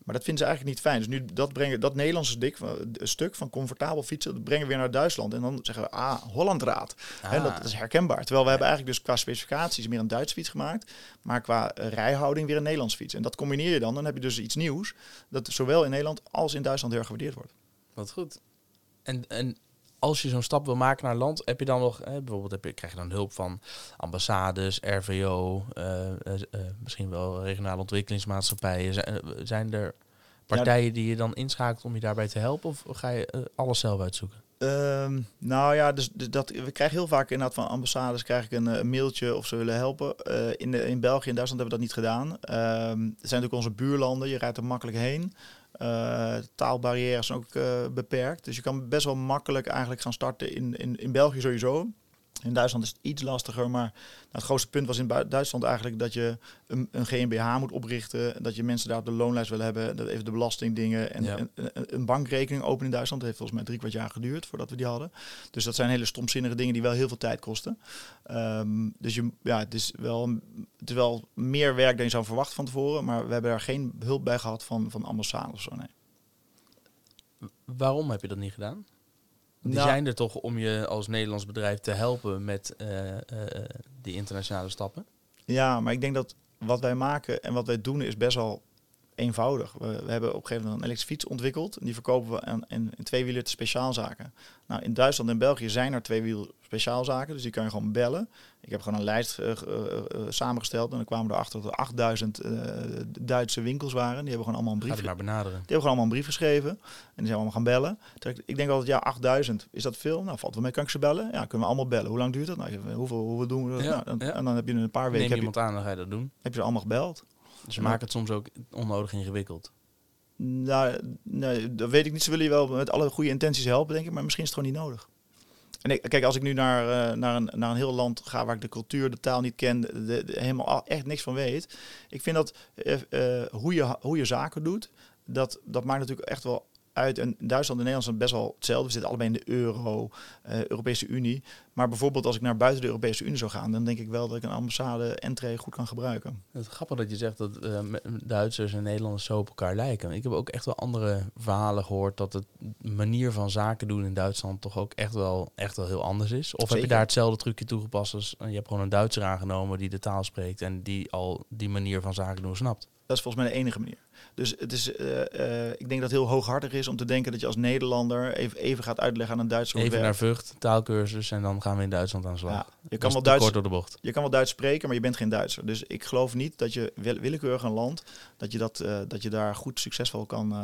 S2: Maar dat vinden ze eigenlijk niet fijn. Dus nu dat brengen, dat Nederlandse dik, eh, stuk van comfortabel fietsen, dat brengen we weer naar Duitsland. En dan zeggen we, ah, Hollandraad. Hè, dat, dat is herkenbaar. Terwijl we hebben eigenlijk dus qua specificaties meer een Duits fiets gemaakt. Maar qua eh, rijhouding weer een Nederlands fiets. En dat combineer je dan. Dan heb je dus iets nieuws. Dat zowel in Nederland als in Duitsland heel erg gewaardeerd wordt.
S1: Wat goed. En, en als je zo'n stap wil maken naar land, heb je dan nog, bijvoorbeeld heb je, krijg je dan hulp van ambassades, RVO, eh, eh, eh, misschien wel regionale ontwikkelingsmaatschappijen. Zijn, zijn er partijen die je dan inschakelt om je daarbij te helpen of ga je alles zelf uitzoeken?
S2: Ehm, nou ja, dus, dat, we krijgen heel vaak inderdaad van ambassades krijg ik een, mailtje of ze willen helpen. In, de, in België en Duitsland hebben we dat niet gedaan. Ehm het zijn natuurlijk onze buurlanden, je rijdt er makkelijk heen. Eh, taalbarrières ook eh, beperkt. Dus je kan best wel makkelijk eigenlijk gaan starten in, in, in België sowieso. In Duitsland is het iets lastiger, maar nou, het grootste punt was in Duitsland eigenlijk dat je een, een GmbH moet oprichten, dat je mensen daar op de loonlijst wil hebben, dat even de belastingdingen en
S1: Ja.
S2: een bankrekening openen in Duitsland. Dat heeft volgens mij drie kwart jaar geduurd voordat we die hadden. Dus dat zijn hele stomzinnige dingen die wel heel veel tijd kosten. Ehm, dus je, ja, het, is wel, het is wel meer werk dan je zou verwachten van tevoren, maar we hebben daar geen hulp bij gehad van, van ambassade of zo. Nee.
S1: Waarom heb je dat niet gedaan? Die
S2: Nou-
S1: zijn er toch om je als Nederlands bedrijf te helpen met eh, eh, die internationale stappen?
S2: Ja, maar ik denk dat wat wij maken en wat wij doen is best wel eenvoudig. We, we hebben op een gegeven moment een elektrische fiets ontwikkeld. En die verkopen we aan, in, in tweewieler speciaalzaken. Nou, in Duitsland en België zijn er tweewiel speciaalzaken. Dus die kan je gewoon bellen. Ik heb gewoon een lijst eh, eh, eh, samengesteld. En dan kwamen we erachter dat er 8000 eh, Duitse winkels waren. Die hebben gewoon allemaal een brief
S1: Ga je maar benaderen.
S2: die hebben gewoon allemaal een brief geschreven. En die zijn allemaal gaan bellen. Ik denk altijd, ja, 8000. Is dat veel? Nou, valt wel mee. Kan ik ze bellen? Ja, kunnen we allemaal bellen. Hoe lang duurt dat? Nou, hoeveel, hoeveel doen we dat?
S1: Ja,
S2: Nou,
S1: ja.
S2: En dan heb je een paar weken
S1: Neem
S2: heb je,
S1: iemand aan, dan ga je dat doen.
S2: heb je ze allemaal gebeld.
S1: Dus ze maken het soms ook onnodig ingewikkeld.
S2: Nou, nee, dat weet ik niet. Ze willen je wel met alle goede intenties helpen, denk ik. Maar misschien is het gewoon niet nodig. En ik, kijk, als ik nu naar, eh, naar, een, naar een heel land ga waar ik de cultuur, de taal niet ken, helemaal echt niks van weet. Ik vind dat eh, eh, hoe, je, hoe je zaken doet, dat, dat maakt natuurlijk echt wel uit. En Duitsland en Nederland zijn best wel hetzelfde. We zitten allebei in de euro, eh, Europese Unie. Maar bijvoorbeeld als ik naar buiten de Europese Unie zou gaan, dan denk ik wel dat ik een ambassade entree goed kan gebruiken.
S1: Het is grappig dat je zegt dat eh, Duitsers en Nederlanders zo op elkaar lijken. Ik heb ook echt wel andere verhalen gehoord dat de manier van zaken doen in Duitsland toch ook echt wel, echt wel heel anders is. Of heb je daar hetzelfde trucje toegepast als eh, je hebt gewoon een Duitser aangenomen die de taal spreekt en die al die manier van zaken doen snapt.
S2: Dat is volgens mij de enige manier. Dus het is, eh, eh, ik denk dat het heel hooghartig is om te denken dat je als Nederlander even, even gaat uitleggen aan een Duitser
S1: Even naar. Vught, taalkursus en dan gaan we in Duitsland aan de slag.
S2: Ja, je, kan wel Duits,
S1: kort door de bocht.
S2: je kan wel Duits spreken, maar je bent geen Duitser. Dus ik geloof niet dat je wil- willekeurig een land, dat je, dat, eh, dat je daar goed succesvol kan,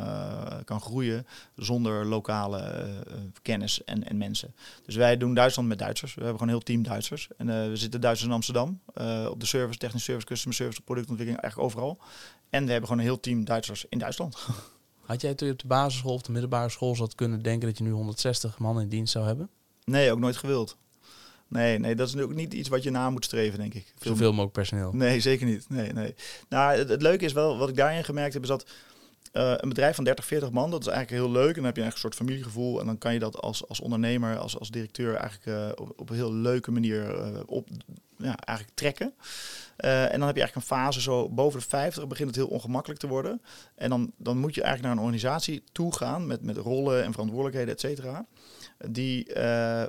S2: kan groeien zonder lokale kennis en, en mensen. Dus wij doen Duitsland met Duitsers. We hebben gewoon een heel team Duitsers. En we zitten Duitsers in Amsterdam, op de service, technische service, customer service, productontwikkeling, eigenlijk overal. En we hebben gewoon een heel team Duitsers in Duitsland.
S1: Had jij toen je op de basisschool of de middelbare school zat kunnen denken dat je nu 160 man in dienst zou hebben?
S2: Nee, ook nooit gewild. Nee, nee, dat is ook niet iets wat je na moet streven, denk ik. Veel
S1: Zoveel mogelijk personeel.
S2: Nee, zeker niet. Nee, nee. Nou, het, het leuke is wel, wat ik daarin gemerkt heb, is dat eh, een bedrijf van 30, 40 man, dat is eigenlijk heel leuk. En dan heb je eigenlijk een soort familiegevoel. En dan kan je dat als, als ondernemer, als, als directeur eigenlijk eh, op, op een heel leuke manier eh, op, ja, eigenlijk trekken. Eh, en dan heb je eigenlijk een fase zo boven de 50 begint het heel ongemakkelijk te worden. En dan, dan moet je eigenlijk naar een organisatie toe gaan met, met rollen en verantwoordelijkheden, et cetera. Die, eh,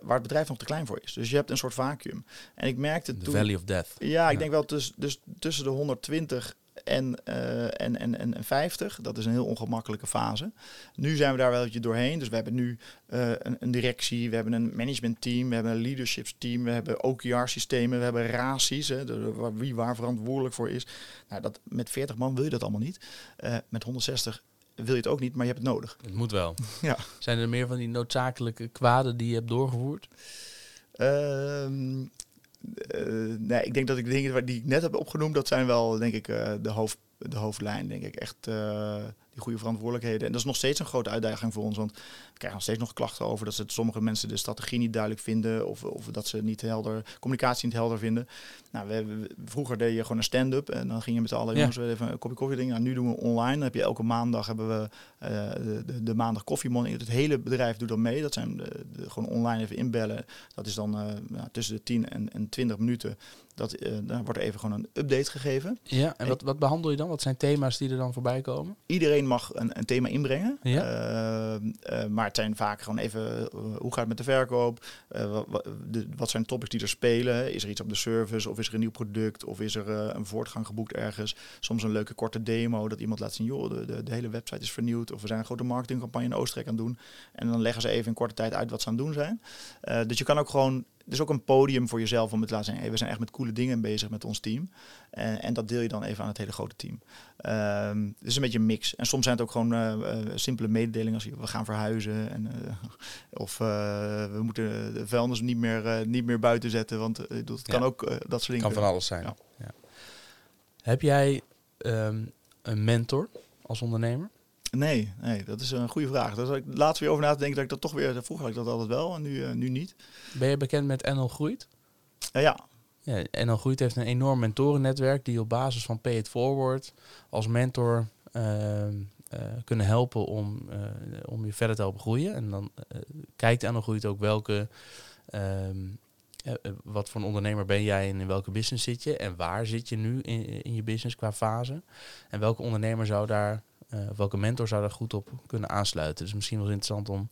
S2: waar het bedrijf nog te klein voor is. Dus je hebt een soort vacuüm. En ik merkte
S1: The
S2: toen...
S1: Valley of Death.
S2: Ja, ik
S1: Ja.
S2: denk wel tuss, dus tussen de 120 en, uh, en, en, en 50. Dat is een heel ongemakkelijke fase. Nu zijn we daar wel een beetje doorheen. Dus we hebben nu uh, een, een, directie, we hebben een managementteam, we hebben een leadershipsteam, we hebben OKR-systemen, we hebben raties, hè, de, wie waar verantwoordelijk voor is. Nou, dat, met 40 man wil je dat allemaal niet. Uh, met 160 wil je het ook niet, maar je hebt het nodig.
S1: Het moet wel.
S2: Ja.
S1: Zijn er meer van die noodzakelijke kwaden die je hebt doorgevoerd?
S2: Ehm, nee, ik denk dat ik de dingen die ik net heb opgenoemd, dat zijn wel, denk ik, de, hoofd, de hoofdlijn. Denk ik echt die goede verantwoordelijkheden. En dat is nog steeds een grote uitdaging voor ons. Want we krijgen nog steeds nog klachten over dat ze sommige mensen de strategie niet duidelijk vinden. Of, of dat ze niet helder, communicatie niet helder vinden. Nou, we, vroeger deed je gewoon een stand-up en dan ging je met alle ja. jongens even een kopje koffie drinken. Nou, nu doen we online. Dan heb je elke maandag hebben we uh, de, de, maandag koffiemorning. Het hele bedrijf doet dan mee. Dat zijn de, gewoon online even inbellen. Dat is dan uh, nou, tussen de 10 en, en 20 minuten. Dat, uh, dan wordt even gewoon een update gegeven.
S1: Ja, en wat, wat behandel je dan? Wat zijn thema's die er dan voorbij komen?
S2: Iedereen mag een, een thema inbrengen. Ja. Uh, uh, maar het zijn vaak gewoon even, hoe gaat het met de verkoop? Wat, de, wat, zijn topics die er spelen? Is er iets op de service? Of is er een nieuw product? Of is er een voortgang geboekt ergens? Soms een leuke korte demo dat iemand laat zien, joh, de, de, de hele website is vernieuwd. Of we zijn een grote marketingcampagne in Oostenrijk aan het doen. En dan leggen ze even in korte tijd uit wat ze aan het doen zijn. dus je kan ook gewoon is ook een podium voor jezelf om het te laten zien. Hey, we zijn echt met coole dingen bezig met ons team. En, en dat deel je dan even aan het hele grote team. Um, het is een beetje een mix. En soms zijn het ook gewoon uh, simpele mededelingen als we gaan verhuizen. En, uh, of we moeten de vuilnis niet meer, niet meer buiten zetten. Want dat kan ook dat soort dingen.
S1: Kan van alles zijn. Ja. Ja. Heb jij um, een mentor als ondernemer?
S2: Nee, nee, dat is een goede vraag. Daar ik laatst weer over na te denken dat ik dat toch weer... Vroeger had ik dat altijd wel en nu, uh, nu niet.
S1: Ben je bekend met NL Groeit?
S2: Uh, ja.
S1: ja. NL Groeit heeft een enorm mentorennetwerk... die op basis van Pay It Forward als mentor uh, kunnen helpen om, om je verder te helpen groeien. En dan kijkt NL Groeit ook welke... Ehm, wat voor een ondernemer ben jij en in welke business zit je? En waar zit je nu in, in je business qua fase? En welke ondernemer zou daar uh, welke mentor zou daar goed op kunnen aansluiten? Dus misschien wel interessant om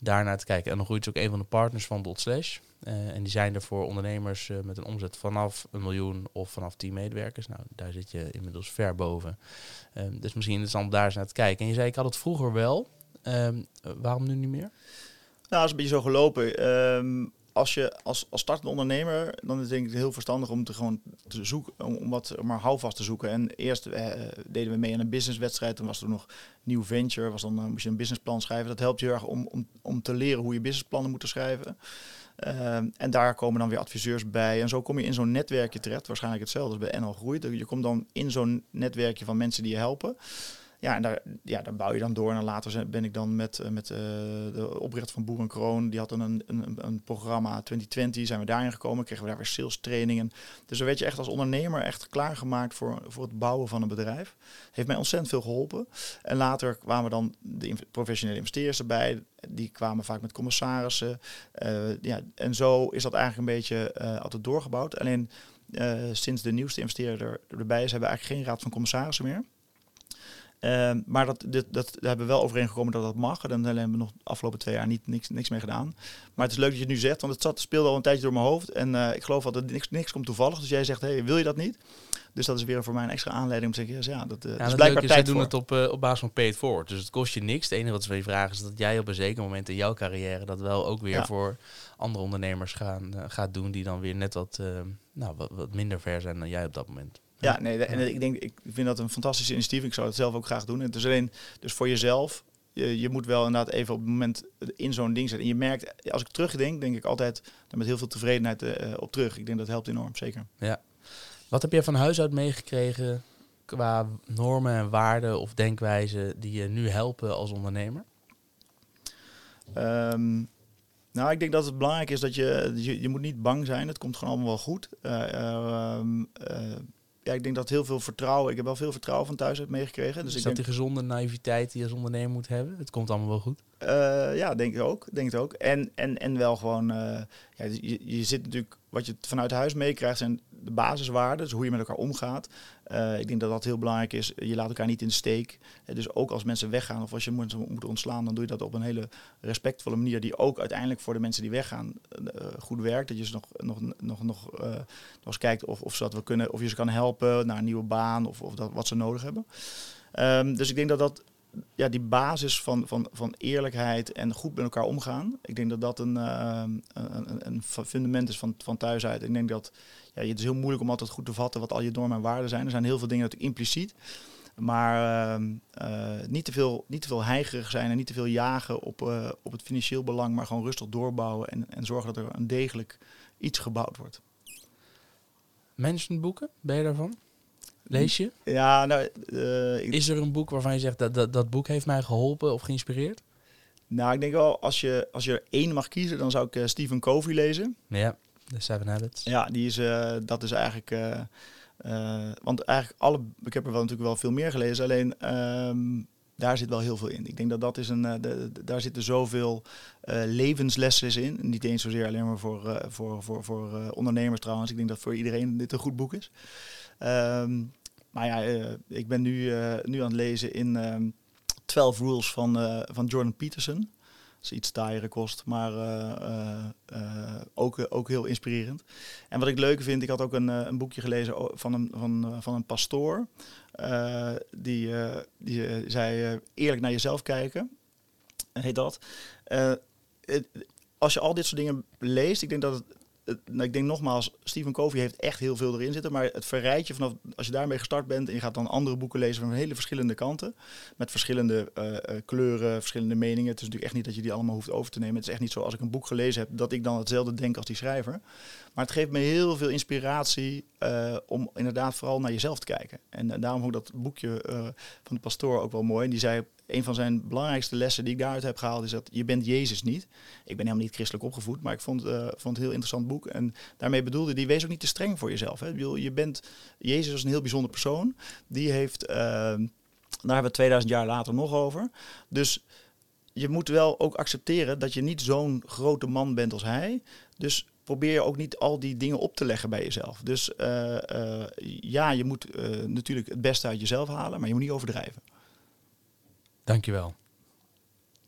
S1: daar naar te kijken. En dan groeit ook een van de partners van Dotslash. Uh, en die zijn er voor ondernemers uh, met een omzet vanaf een miljoen of vanaf 10 medewerkers. Nou, daar zit je inmiddels ver boven. Um, dus misschien interessant om daar eens naar te kijken. En je zei, ik had het vroeger wel. Um, waarom nu niet meer?
S2: Nou, dat is een beetje zo gelopen. Um, als je als, als startende ondernemer, dan is het denk ik heel verstandig om te gewoon te zoeken, om, wat maar houvast te zoeken. En eerst eh, deden we mee aan een businesswedstrijd. Toen was er nog nieuw venture, was dan uh, moest je een businessplan schrijven. Dat helpt je erg om, om, om te leren hoe je businessplannen moet schrijven. Uh, en daar komen dan weer adviseurs bij. En zo kom je in zo'n netwerkje terecht. Waarschijnlijk hetzelfde als bij NL Groeit. Je komt dan in zo'n netwerkje van mensen die je helpen. Ja, en daar, ja, daar bouw je dan door. En later ben ik dan met, eh, met uh, de oprichter van Boer en Kroon. Die had dan een, een, een programma 2020. Zijn we daarin gekomen. Kregen we daar weer sales trainingen. Dus dan werd je echt als ondernemer echt klaargemaakt voor, voor het bouwen van een bedrijf. Heeft mij ontzettend veel geholpen. En later kwamen dan de professionele investeerders erbij. Die kwamen vaak met commissarissen. Uh, ja, en zo is dat eigenlijk een beetje altijd doorgebouwd. Alleen sinds de nieuwste investeerder erbij is, hebben we eigenlijk geen raad van commissarissen meer. Uh, maar dat, dit, dat, daar hebben we wel overeengekomen dat dat mag. En daar hebben we nog de afgelopen twee jaar niet, niks, niks mee gedaan. Maar het is leuk dat je het nu zegt, want het zat, speelde al een tijdje door mijn hoofd. En uh, ik geloof dat het niks, niks komt toevallig. Dus jij zegt, hey, wil je dat niet? Dus dat is weer voor mij een extra aanleiding om te zeggen, ja, dat, uh, ja, is blijkbaar
S1: is,
S2: tijd
S1: doen het op, uh, op basis van paid forward. Dus het kost je niks. Het enige wat ze je vragen is dat jij op een zeker moment in jouw carrière dat wel ook weer ja. voor andere ondernemers gaan, gaat doen die dan weer net wat, nou, wat, wat minder ver zijn dan jij op dat moment.
S2: Ja, nee, en ik denk, ik vind dat een fantastisch initiatief. Ik zou het zelf ook graag doen. Het is alleen, dus voor jezelf, je, je moet wel inderdaad even op het moment in zo'n ding zetten. En je merkt, als ik terugdenk, denk ik altijd met heel veel tevredenheid uh, op terug. Ik denk dat helpt enorm, zeker.
S1: Ja. Wat heb je van huis uit meegekregen qua normen en waarden of denkwijzen die je nu helpen als ondernemer?
S2: Um, nou, ik denk dat het belangrijk is dat je, je, je moet niet bang zijn. Het komt gewoon allemaal wel goed. Uh, uh, ja, ik denk dat heel veel vertrouwen. Ik heb wel veel vertrouwen van thuis uit meegekregen.
S1: Dus
S2: is
S1: dat
S2: denk,
S1: die gezonde naïviteit die je als ondernemer moet hebben? Het komt allemaal wel goed.
S2: Uh, ja, denk ik ook. Denk het ook. En, en, en wel gewoon. Uh, ja, je, je zit natuurlijk. Wat je vanuit huis meekrijgt zijn de basiswaarden, dus hoe je met elkaar omgaat. Eh, ik denk dat dat heel belangrijk is. Je laat elkaar niet in de steek. Uh, dus ook als mensen weggaan of als je mensen moet ontslaan, dan doe je dat op een hele respectvolle manier die ook uiteindelijk voor de mensen die weggaan uh, goed werkt. Dat je ze nog, nog, nog, nog, nog eens kijkt of, of, ze dat we kunnen, of je ze kan helpen naar een nieuwe baan of, of dat, wat ze nodig hebben. Um, dus ik denk dat dat ja, die basis van, van, van eerlijkheid en goed met elkaar omgaan. Ik denk dat dat een, een, een, fundament is van, van thuis. Ik denk dat ja, het is heel moeilijk om altijd goed te vatten wat al je normen en waarden zijn. Er zijn heel veel dingen natuurlijk impliciet. Maar uh, uh, niet, te veel, niet te veel heigerig zijn en niet te veel jagen op, uh, op het financieel belang, maar gewoon rustig doorbouwen en, en zorgen dat er een degelijk iets gebouwd wordt.
S1: Mensenboeken, ben je daarvan? Lees je?
S2: Ja, nou...
S1: Uh, is er een boek waarvan je zegt dat, dat dat boek heeft mij geholpen of geïnspireerd?
S2: Nou, ik denk wel, als je, als je er één mag kiezen, dan zou ik Stephen Covey lezen.
S1: Ja, The Seven Habits.
S2: Ja, die is, uh, dat is eigenlijk... want eigenlijk alle... Ik heb er natuurlijk wel veel meer gelezen, alleen... Um, daar zit wel heel veel in. Ik denk dat dat is een, de, daar zitten zoveel levenslessen in. Niet eens zozeer alleen maar voor, voor, voor, voor ondernemers trouwens. Ik denk dat voor iedereen dit een goed boek is. Um, maar ja, ik ben nu, nu aan het lezen in um, 12 Rules van, van Jordan Peterson. Is iets taaiere kost, maar ook, ook heel inspirerend. En wat ik leuk vind, ik had ook een, een boekje gelezen van een, van, van een pastoor. die, die zei eerlijk naar jezelf kijken, heet dat. Het, als je al dit soort dingen leest, ik denk dat het nou, ik denk nogmaals, Stephen Covey heeft echt heel veel erin zitten. Maar het verrijtje vanaf, als je daarmee gestart bent en je gaat dan andere boeken lezen van hele verschillende kanten. Met verschillende uh, kleuren, verschillende meningen. Het is natuurlijk echt niet dat je die allemaal hoeft over te nemen. Het is echt niet zo als ik een boek gelezen heb dat ik dan hetzelfde denk als die schrijver. Maar het geeft me heel veel inspiratie uh, om inderdaad vooral naar jezelf te kijken. En daarom ook dat boekje van de pastoor ook wel mooi. En die zei een van zijn belangrijkste lessen die ik daaruit heb gehaald is dat je bent Jezus niet. Ik ben helemaal niet christelijk opgevoed, maar ik vond, uh, vond het een heel interessant boek. En daarmee bedoelde die, wees ook niet te streng voor jezelf. Hè. Je bent, Jezus is een heel bijzonder persoon. Die heeft, uh, daar hebben we 2000 jaar later nog over. Dus je moet wel ook accepteren dat je niet zo'n grote man bent als hij. Dus probeer ook niet al die dingen op te leggen bij jezelf. Dus uh, ja, je moet natuurlijk het beste uit jezelf halen, maar je moet niet overdrijven.
S1: Dankjewel.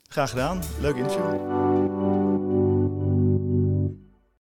S2: Graag gedaan. Leuk interview.